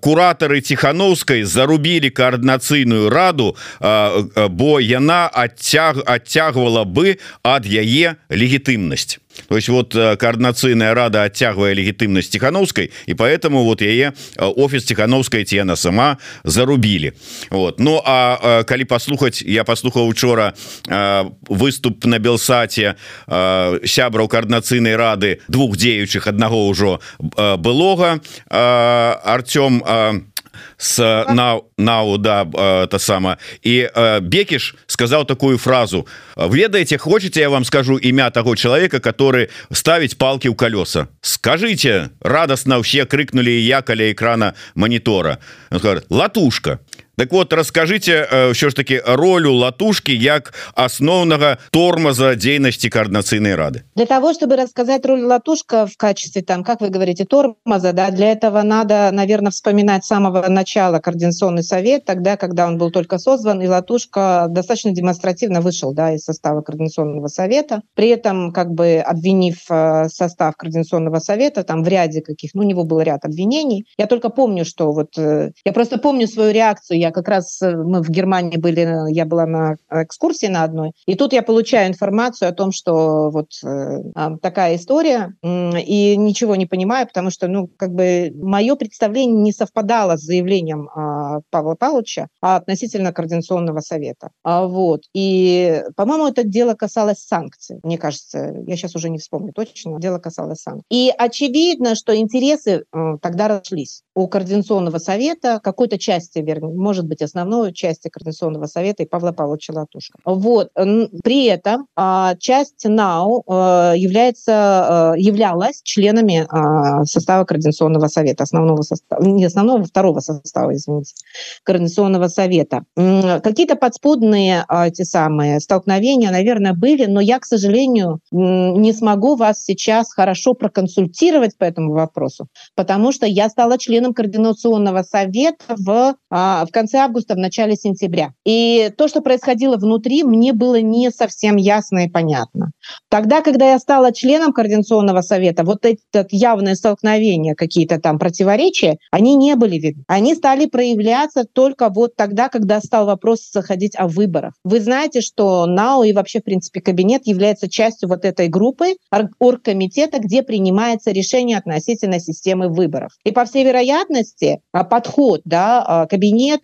куратары тихохановской зарубілі коаардынацыйную раду бо яна адцяг адцягвала бы ад яе легітымнасць то есть вот э, координацыйная рада оттягивая легитимность тихохановской и поэтому вот яе э, офис тихохановской тена сама зарубили. Вот. Ну а калі послухать я послухал учора э, выступ на белсате сябраў координацыйной рады двух дзеючых одного ўжо былога Артём с на нау да та сама і бекіш сказал такую фразу. Ведаеце хочете я вам скажу імя того человека который ставить палки у колеса? Скажите! Радостно все крыкнули я каля экрана монитора. Латушка Так вот расскажите ўсё э, ж таки ролю латушки як асноўнага тормоза дзейнасці координацыйной рады для того чтобы рассказать роль латушка в качестве там как вы говорите тормоза да для этого надо наверное вспоминать самого начала координационный совет тогда когда он был только создан и латушка достаточно демонстративно вышел да из состава координационного совета при этом как бы обвинив э, состав координационного совета там в ряде каких ну у него был ряд обвинений я только помню что вот э, я просто помню свою реакцию я как раз э, мы в Германии были, я была на экскурсии на одной, и тут я получаю информацию о том, что вот э, такая история, и ничего не понимаю, потому что, ну, как бы мое представление не совпадало с заявлением э, Павла Павловича относительно Координационного совета. А, вот. И, по-моему, это дело касалось санкций, мне кажется, я сейчас уже не вспомню точно, дело касалось санкций. И очевидно, что интересы э, тогда разошлись у Координационного совета, какой-то части, вернее, может может быть основной части Координационного совета и Павла Павловича Латушка. Вот. При этом а, часть НАУ а, является, являлась членами состава Координационного совета, основного состава, не основного, второго состава, извините, Координационного совета. Какие-то подспудные те самые столкновения, наверное, были, но я, к сожалению, не смогу вас сейчас хорошо проконсультировать по этому вопросу, потому что я стала членом Координационного совета в, а, в конце августа, в начале сентября. И то, что происходило внутри, мне было не совсем ясно и понятно. Тогда, когда я стала членом Координационного совета, вот это явное столкновение, какие-то там противоречия, они не были видны. Они стали проявляться только вот тогда, когда стал вопрос заходить о выборах. Вы знаете, что НАО и вообще, в принципе, кабинет является частью вот этой группы оргкомитета, где принимается решение относительно системы выборов. И, по всей вероятности, подход да, а,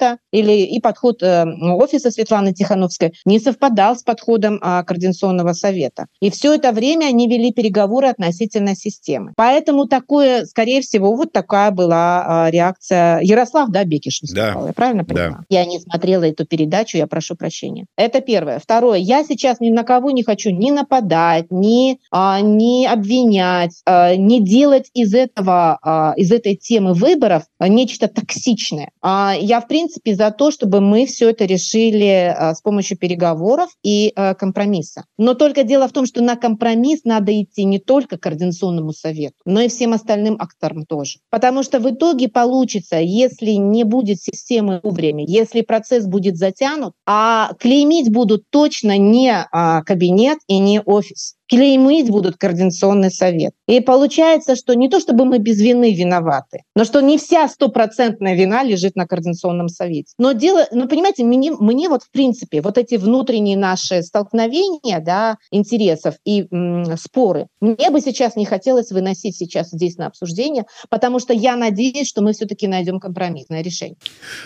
кабинета или и подход э, офиса Светланы Тихановской не совпадал с подходом а, Координационного совета. И все это время они вели переговоры относительно системы. Поэтому такое, скорее всего, вот такая была реакция. Ярослав, да, Бекиш выступал, да. я правильно понимаю? Да. Я не смотрела эту передачу, я прошу прощения. Это первое. Второе, я сейчас ни на кого не хочу ни нападать, ни, ни обвинять, не делать из этого, из этой темы выборов нечто токсичное. А, я, в принципе, за то, чтобы мы все это решили а, с помощью переговоров и а, компромисса. Но только дело в том, что на компромисс надо идти не только Координационному совету, но и всем остальным акторам тоже. Потому что в итоге получится, если не будет системы вовремя, если процесс будет затянут, а клеймить будут точно не кабинет и не офис клеймить будут Координационный совет. И получается, что не то чтобы мы без вины виноваты, но что не вся стопроцентная вина лежит на Координационном совете. Но дело, ну понимаете, мне, мне вот в принципе вот эти внутренние наши столкновения, да, интересов и м, споры, мне бы сейчас не хотелось выносить сейчас здесь на обсуждение, потому что я надеюсь, что мы все-таки найдем компромиссное решение.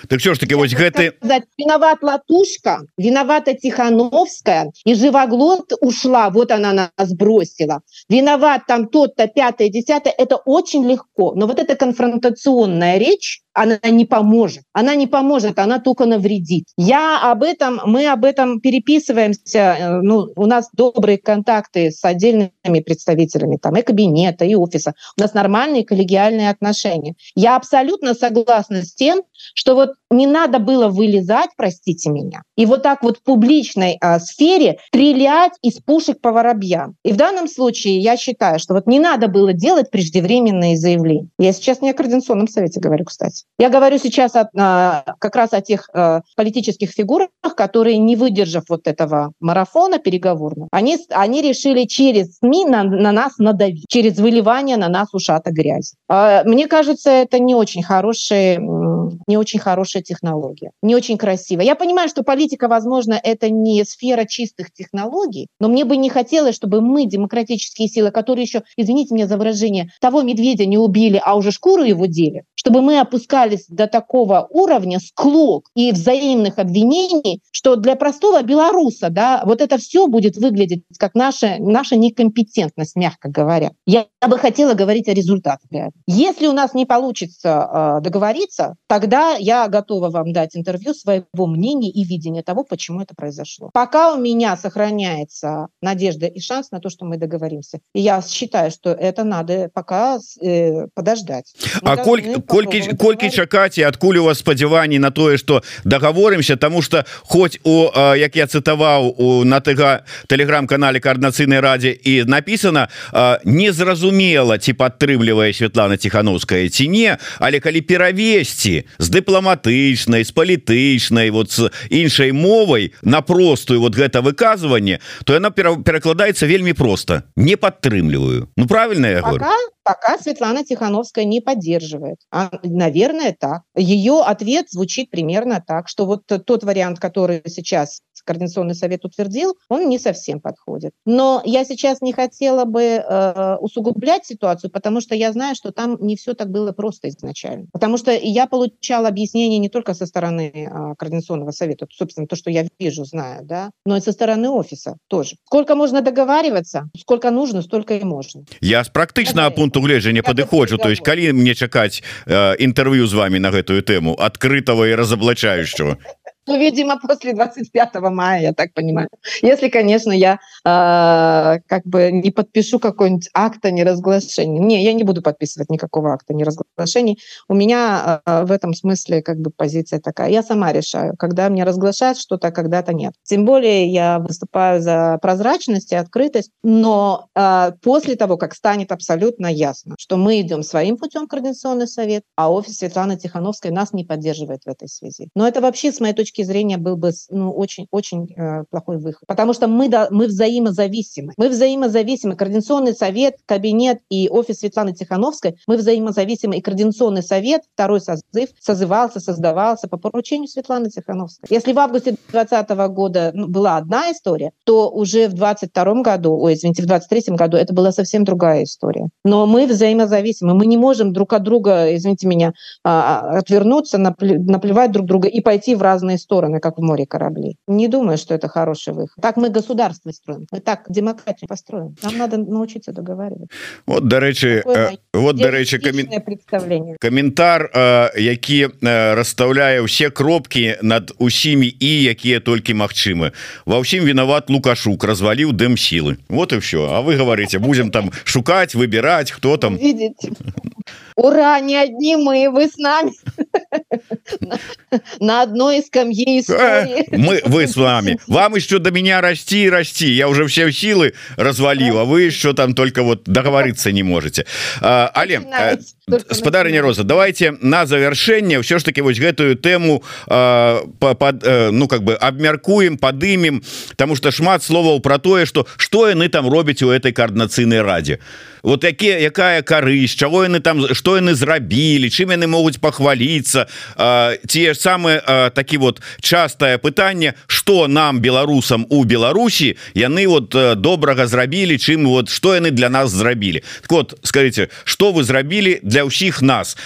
Так все ж таки, вот гэты... сказать, виноват Латушка, виновата Тихановская, и Живоглот ушла, вот она на нас бросила. Виноват там тот-то, пятое, десятое. Это очень легко. Но вот эта конфронтационная речь, она не поможет. Она не поможет, она только навредит. Я об этом, мы об этом переписываемся. Э, ну, у нас добрые контакты с отдельными представителями там и кабинета, и офиса. У нас нормальные коллегиальные отношения. Я абсолютно согласна с тем, что вот не надо было вылезать, простите меня, и вот так вот в публичной а, сфере стрелять из пушек по воробьям. И в данном случае я считаю, что вот не надо было делать преждевременные заявления. Я сейчас не о Координационном совете говорю, кстати. Я говорю сейчас о, а, как раз о тех а, политических фигурах, которые, не выдержав вот этого марафона переговорного, они, они решили через СМИ на, на нас надавить, через выливание на нас ушата грязи. А, мне кажется, это не очень хороший не очень хорошая технология, не очень красиво. Я понимаю, что политика, возможно, это не сфера чистых технологий, но мне бы не хотелось, чтобы мы, демократические силы, которые еще, извините меня за выражение, того медведя не убили, а уже шкуру его дели, чтобы мы опускались до такого уровня склок и взаимных обвинений, что для простого белоруса, да, вот это все будет выглядеть как наша, наша некомпетентность, мягко говоря. Я, бы хотела говорить о результатах. Если у нас не получится э, договориться, тогда я готова вам дать интервью своего мнения и видения того, почему это произошло. Пока у меня сохраняется надежда и шанс на то, что мы договоримся. И я считаю, что это надо пока э, подождать. Мы а коль, колькі, колькі чакаць і адкуль у вас спадзяванні на тое, што дагаворымся, таму што хоць у як я цытаваў у на тыга тэлеграм-канале каарднацыйнай радзе і напісана незразумела ці падтрымлівае Святлана Тхановская ці не, але калі перавесці з дыпламатычнай з палітычнай вот з іншай мовай на простую вот гэта выказыванне то яна перакладаецца вельмі просто не падтрымліваю Ну правильно я говорю пока Светлана Тихановская не поддерживает. А, наверное, так. Ее ответ звучит примерно так, что вот тот вариант, который сейчас Координационный совет утвердил, он не совсем подходит. Но я сейчас не хотела бы э, усугублять ситуацию, потому что я знаю, что там не все так было просто изначально. Потому что я получала объяснение не только со стороны э, Координационного совета, собственно, то, что я вижу, знаю, да, но и со стороны офиса тоже. Сколько можно договариваться, сколько нужно, столько и можно. Я с практычнага пункту гледжання падыходжу то есть калі мне чакаць э, інтэрв'ю з вами на гэтую тэму адкрытого і разоблачающего ну, видимо, после 25 мая, я так понимаю. Если, конечно, я э, как бы не подпишу какой-нибудь акт о неразглашении. Не, я не буду подписывать никакого акта неразглашений. У меня э, в этом смысле как бы позиция такая. Я сама решаю, когда мне разглашать что-то, а когда-то нет. Тем более я выступаю за прозрачность и открытость, но э, после того, как станет абсолютно ясно, что мы идем своим путем Координационный совет, а офис Светланы Тихановской нас не поддерживает в этой связи. Но это вообще, с моей точки точки зрения был бы ну, очень, очень э, плохой выход. Потому что мы, да, мы взаимозависимы. Мы взаимозависимы. Координационный совет, кабинет и офис Светланы Тихановской, мы взаимозависимы. И Координационный совет, второй созыв, созывался, создавался по поручению Светланы Тихановской. Если в августе 2020 года ну, была одна история, то уже в 2022 году, ой, извините, в 2023 году это была совсем другая история. Но мы взаимозависимы. Мы не можем друг от друга, извините меня, а, а, отвернуться, наплевать друг друга и пойти в разные стороны как в море кораблей. Не думаю, что это хороший выход. Так мы государство строим. Мы так демократию построим. Нам надо научиться договаривать. Вот, до речи, э, вот, до речи, представление. Комментар, э, які э, расставляе все кропки над усімі і якія толькі магчымы. Ва ўсім виноват Лукашук разваліў дэм силы. Вот и все. А вы говорите, будем там шукать, выбирать, кто там. Видите? Ура, не одни мы, вы с нами. На одной скамье истории. Мы, вы с вами. Вам еще до меня расти и расти. Я уже все силы развалил, а вы еще там только вот договориться не можете. Але, спадарыня Роза, давайте на завершение все ж таки вот гэтую тему ну как бы абмяркуем, подымем, потому что шмат словаў про тое, что что яны там робяць у этой коорднацыйнай раде. Вот якія якая карысць, чаго яны там что яны зрабілі, чым яны могуць пахваліцца, те самые такі вот частое пытанне что нам беларусам у Беларусі яны вот добрага зрабілі чым вот что яны для нас зрабілі так вот скажите что вы зрабілі для ўсіх нас?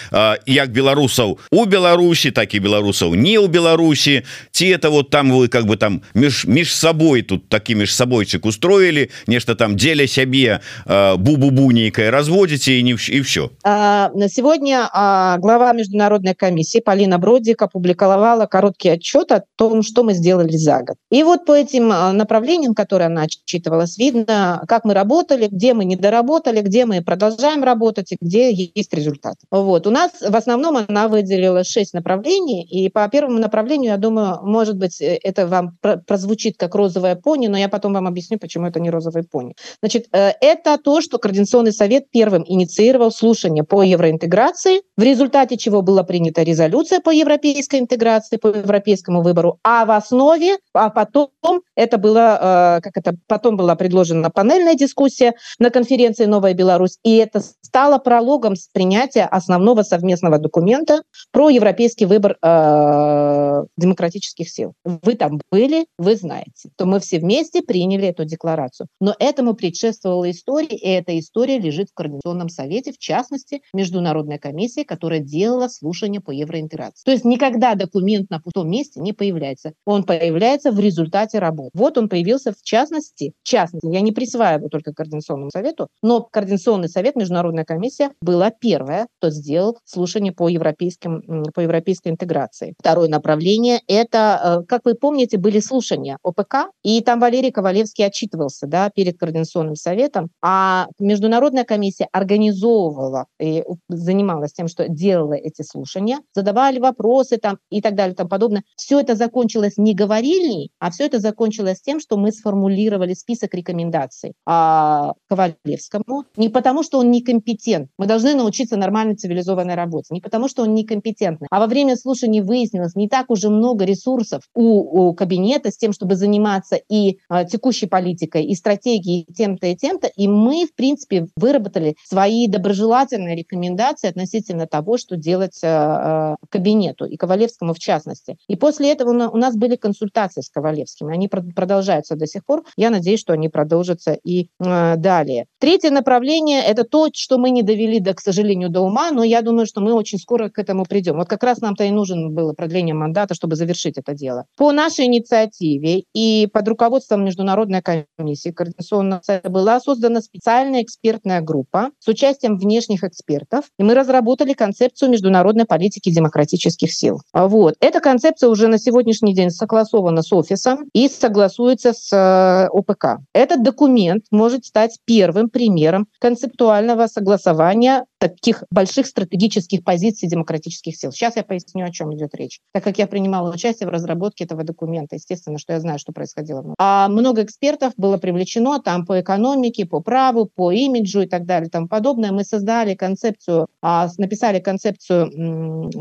Як беларусаў у Беларусі так і беларусаў не у Беларусі ці это вот там вы как бы там між між собой тут такі між сабойчык устроілі нешта там дзеля сябе бу-бу-бу нейкае разводзіце і не і все на сегодня глава международной комиссии Полина Бродик опубликовала короткий отчет о том, что мы сделали за год. И вот по этим а, направлениям, которые она отчитывалась, видно, как мы работали, где мы не доработали, где мы продолжаем работать и где есть результат. Вот. У нас в основном она выделила шесть направлений, и по первому направлению, я думаю, может быть, э, это вам прозвучит как розовая пони, но я потом вам объясню, почему это не розовая пони. Значит, э, это то, что Координационный совет первым инициировал слушание по евроинтеграции, в результате чего была принята резолюция по европейской интеграции, по европейскому выбору, а в основе, а потом это было, э, как это, потом была предложена панельная дискуссия на конференции «Новая Беларусь», и это стало прологом принятия основного совместного документа про европейский выбор э, демократических сил. Вы там были, вы знаете, то мы все вместе приняли эту декларацию. Но этому предшествовала история, и эта история лежит в Координационном совете, в частности, Международная комиссия, которая делала слушание по евроинтеграции. То есть никогда документ на пустом месте не появляется. Он появляется в результате работы. Вот он появился в частности, в частности, я не присваиваю только Координационному совету, но Координационный совет, Международная комиссия была первая, кто сделал слушание по, европейским, по европейской интеграции. Второе направление – это, э, как вы помните, были слушания ОПК, и там Валерий Ковалевский отчитывался да, перед Координационным советом, а Международная комиссия организовывала и занималась тем, что делала эти слушания, задавали вопросы там и так далее тому подобное. Все это закончилось не говорильней, а все это закончилось тем, что мы сформулировали список рекомендаций а, Ковалевскому. Не потому, что он некомпетент. Мы должны научиться нормальной цивилизованной работе. Не потому, что он некомпетентный. А во время слушаний выяснилось, не так уже много ресурсов у, у кабинета с тем, чтобы заниматься и а, текущей политикой, и стратегией, и тем-то, и тем-то. И мы, в принципе, выработали свои доброжелательные рекомендации относительно того, что делать а, кабинету и Ковалевскому в частности. И после этого у нас были консультации с Ковалевским. Они продолжаются до сих пор. Я надеюсь, что они продолжатся и э, далее. Третье направление – это то, что мы не довели, до, к сожалению, до ума, но я думаю, что мы очень скоро к этому придем. Вот как раз нам-то и нужен было продление мандата, чтобы завершить это дело. По нашей инициативе и под руководством Международной комиссии координационного была создана специальная экспертная группа с участием внешних экспертов, и мы разработали концепцию международной политики демократических сил. Вот. Эта концепция уже на сегодняшний день согласована с офисом и согласуется с э, ОПК. Этот документ может стать первым примером концептуального согласования таких больших стратегических позиций демократических сил. Сейчас я поясню, о чем идет речь. Так как я принимала участие в разработке этого документа, естественно, что я знаю, что происходило. А много экспертов было привлечено там по экономике, по праву, по имиджу и так далее и тому подобное. Мы создали концепцию, а, написали концепцию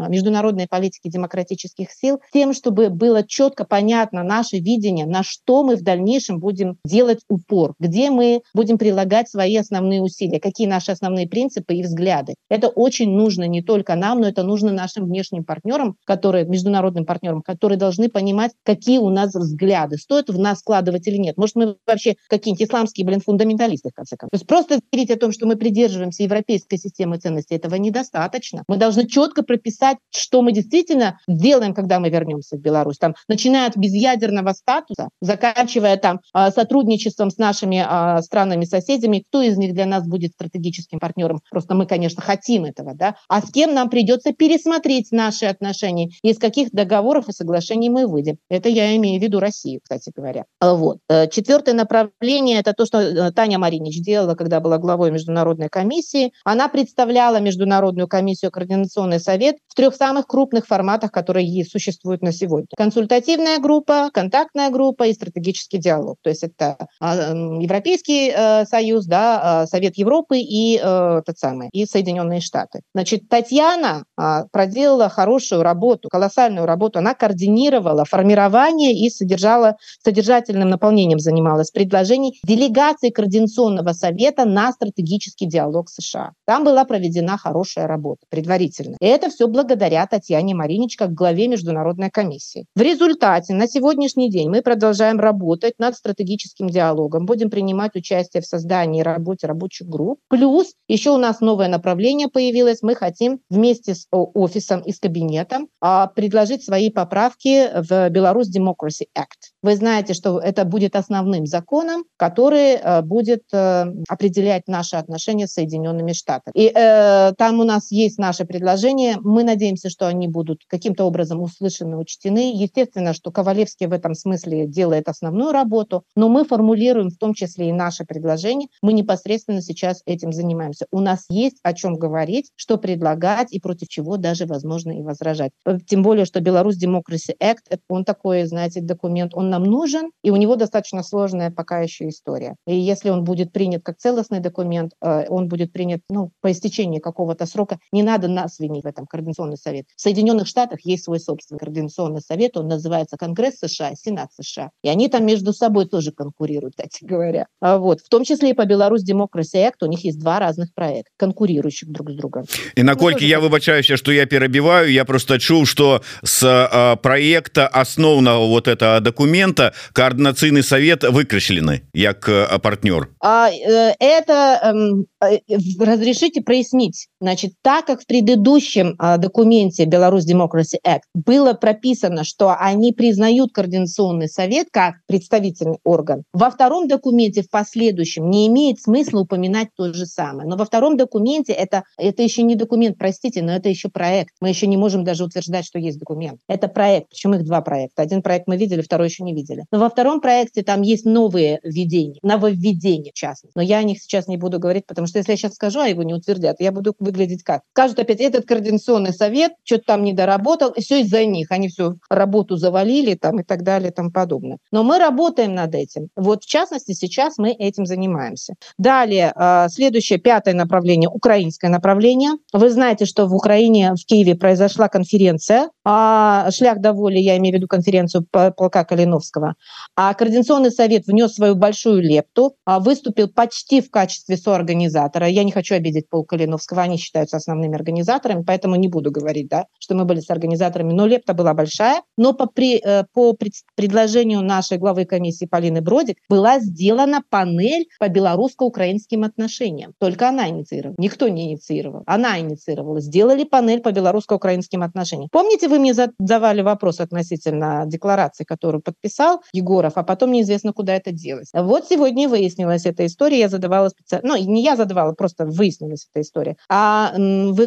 международной политики демократических сил тем, чтобы было четко понятно наше видение, на что мы в дальнейшем будем делать упор, где мы будем прилагать свои основные усилия, какие наши основные принципы и взгляды взгляды. Это очень нужно не только нам, но это нужно нашим внешним партнерам, которые, международным партнерам, которые должны понимать, какие у нас взгляды, стоит в нас складывать или нет. Может, мы вообще какие-нибудь исламские, блин, фундаменталисты, в конце концов. То есть просто говорить о том, что мы придерживаемся европейской системы ценностей, этого недостаточно. Мы должны четко прописать, что мы действительно делаем, когда мы вернемся в Беларусь. Там, начиная от безъядерного статуса, заканчивая там а, сотрудничеством с нашими а, странами-соседями, кто из них для нас будет стратегическим партнером. Просто мы, конечно, конечно, хотим этого, да, а с кем нам придется пересмотреть наши отношения, из каких договоров и соглашений мы выйдем. Это я имею в виду Россию, кстати говоря. Вот. Э, четвертое направление – это то, что э, Таня Маринич делала, когда была главой Международной комиссии. Она представляла Международную комиссию Координационный совет в трех самых крупных форматах, которые существуют на сегодня. Консультативная группа, контактная группа и стратегический диалог. То есть это а, Европейский э, союз, да, а, Совет Европы и тот самый, и Соединенные Штаты. Значит, Татьяна а, проделала хорошую работу, колоссальную работу. Она координировала формирование и содержала, содержательным наполнением занималась предложений делегации Координационного совета на стратегический диалог США. Там была проведена хорошая работа предварительно. И это все благодаря Татьяне Маринич как главе Международной комиссии. В результате на сегодняшний день мы продолжаем работать над стратегическим диалогом, будем принимать участие в создании и работе рабочих групп. Плюс еще у нас новое направление появилось, мы хотим вместе с офисом и с кабинетом а, предложить свои поправки в Беларусь Democracy Act. Вы знаете, что это будет основным законом, который э, будет э, определять наши отношения с Соединенными Штатами. И э, там у нас есть наши предложения. Мы надеемся, что они будут каким-то образом услышаны, учтены. Естественно, что Ковалевский в этом смысле делает основную работу, но мы формулируем в том числе и наши предложения. Мы непосредственно сейчас этим занимаемся. У нас есть о чем говорить, что предлагать и против чего даже возможно и возражать. Э, тем более, что Беларусь Democracy Act, он такой, знаете, документ, он нам нужен, и у него достаточно сложная пока еще история. И если он будет принят как целостный документ, э, он будет принят ну, по истечении какого-то срока, не надо нас винить в этом Координационный совет. В Соединенных Штатах есть свой собственный Координационный совет, он называется Конгресс США, Сенат США. И они там между собой тоже конкурируют, кстати говоря. А вот. В том числе и по Беларусь Democracy Act у них есть два разных проекта, конкурирующих друг с другом. И наколькі я выбачаюся, что я перебиваю, я просто чуў, что с э, проекта основного вот этого документа момента координацыйный совет выкрышлены як э, партнер а, э, это эм, э, разрешите прояснить значит так как в предыдущем а, документе Беларусь Democracy Act было прописано что они признают координационный совет как представительный орган во втором документе в последующем не имеет смысла упоминать то же самое но во втором документе это это еще не документ простите но это еще проект мы еще не можем даже утверждать что есть документ это проект причем их два проекта один проект мы видели второй еще не видели. Но во втором проекте там есть новые введения, нововведения в частности. Но я о них сейчас не буду говорить, потому что если я сейчас скажу, а его не утвердят, я буду выглядеть как? Скажут опять, этот координационный совет что-то там не доработал, и все из-за них. Они всю работу завалили там и так далее и тому подобное. Но мы работаем над этим. Вот в частности сейчас мы этим занимаемся. Далее, а, следующее, пятое направление, украинское направление. Вы знаете, что в Украине, в Киеве произошла конференция а шлях доволи я имею в виду конференцию полка Калиновского. А координационный совет внес свою большую лепту а выступил почти в качестве соорганизатора. Я не хочу обидеть пол Калиновского они считаются основными организаторами поэтому не буду говорить да что мы были с организаторами но лепта была большая. Но по при э, по предложению нашей главы комиссии Полины Бродик была сделана панель по белорусско-украинским отношениям. Только она инициировала никто не инициировал она инициировала сделали панель по белорусско-украинским отношениям. Помните вы мне задавали вопрос относительно декларации которую подписал Егоров а потом неизвестно куда это делать вот сегодня выяснилась эта история я задавала специально ну, не я задавала просто выяснилась эта история. А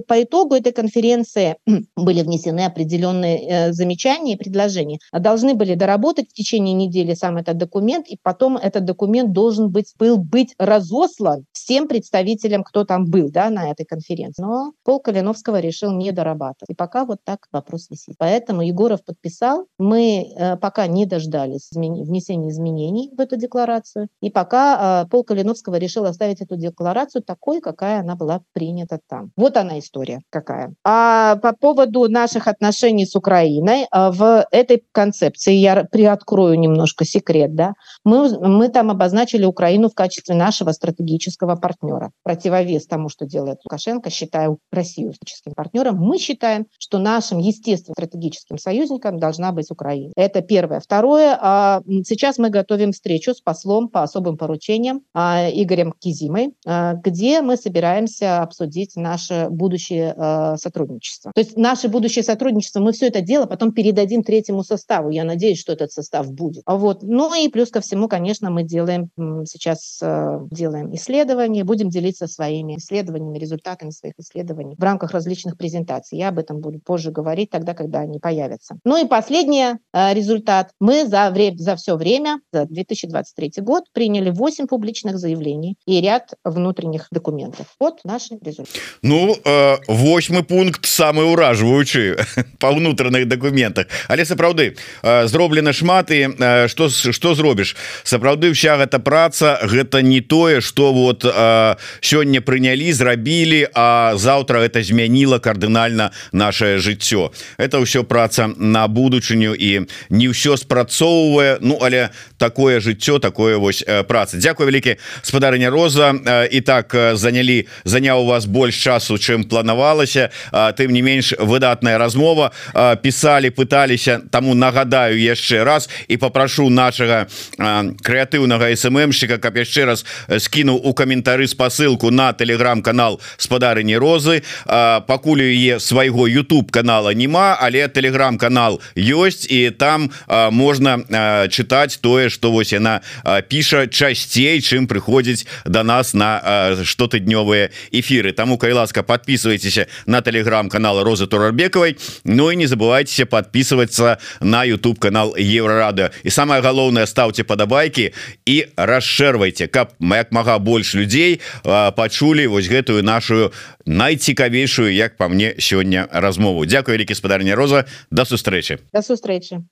по итогу этой конференции были внесены определенные э, замечания и предложения. Должны были доработать в течение недели сам этот документ и потом этот документ должен быть был быть разослан всем представителям кто там был да на этой конференции. Но пол Калиновского решил не дорабатывать. И пока вот так вопрос висит поэтому Егоров подписал. Мы э, пока не дождались внесения изменений в эту декларацию. И пока э, пол Калиновского решил оставить эту декларацию такой какая она была принята там. Вот она история какая. А по поводу наших отношений с Украиной э, в этой концепции я приоткрою немножко секрет да. Мы мы там обозначили Украину в качестве нашего стратегического партнера. Противовес тому что делает Лукашенко считаю Россию стратегическим партнером. Мы считаем что нашим естественным стратегическим союзником должна быть Украина. Это первое. Второе а сейчас мы готовим встречу с послом по особым поручениям а, Игорем Кизимой а, где мы собираемся обсудить наше будущее сотрудничество. То есть наше будущее сотрудничество мы все это дело потом передадим третьему составу. Я надеюсь что этот состав будет. Вот ну и плюс ко всему конечно мы делаем сейчас делаем исследования будем делиться своими исследованиями результатами своих исследований в рамках различных презентаций. Я об этом буду позже говорить тогда когда они появятся. Ну и последний результат. Мы за время за все время за 2023 год приняли 8 публичных заявлений и ряд внутренних документов. Вот наши результаты ну э, восьмы пункт самый уражваючы по внутренних документах. Але сапраўды э, зроблена шмат і э, что что зробіш сапраўды вся гэта праца гэта не тое что вот э, сёння прынялі зрабілі а завтра это змяніла кардынальна наше жыццё. это ўсё праца на будучыню і не ўсё спрацоўвае Ну але такое жыццё такое вось э, праца. Дякую вялікі спадарня Роза. І так занялі заняў у вас больш часу чым планавалася. Тым не менш выдатная размова. Писали пыталіся таму нагадаю яшчэ раз і попрошу нашага крэатыўнага сммщика каб яшчэ раз скінуў у каментары спасылку на телеграм-канал спадарыні розы. Пакуль яе свайго YouTube канала няма але телеграм-канал ёсць і там можна чытаць тое что вось яна піша часцей чым прыходзіць до да нас на штотыднёвыя эфиры тому кай ласка подписывайтеся на телеграм-канал розы турарбекавай Ну і не забывайтеся подписываться на YouTube канал еврорада і самое галоўнае ставьте падабайки і расшэрвайте каб як мага больш людзей пачулі вось гэтую нашу найцікавейшую як по мне сёння размову. Дякую вялікі спадарня Роза. До сустрэчы до сустрэчы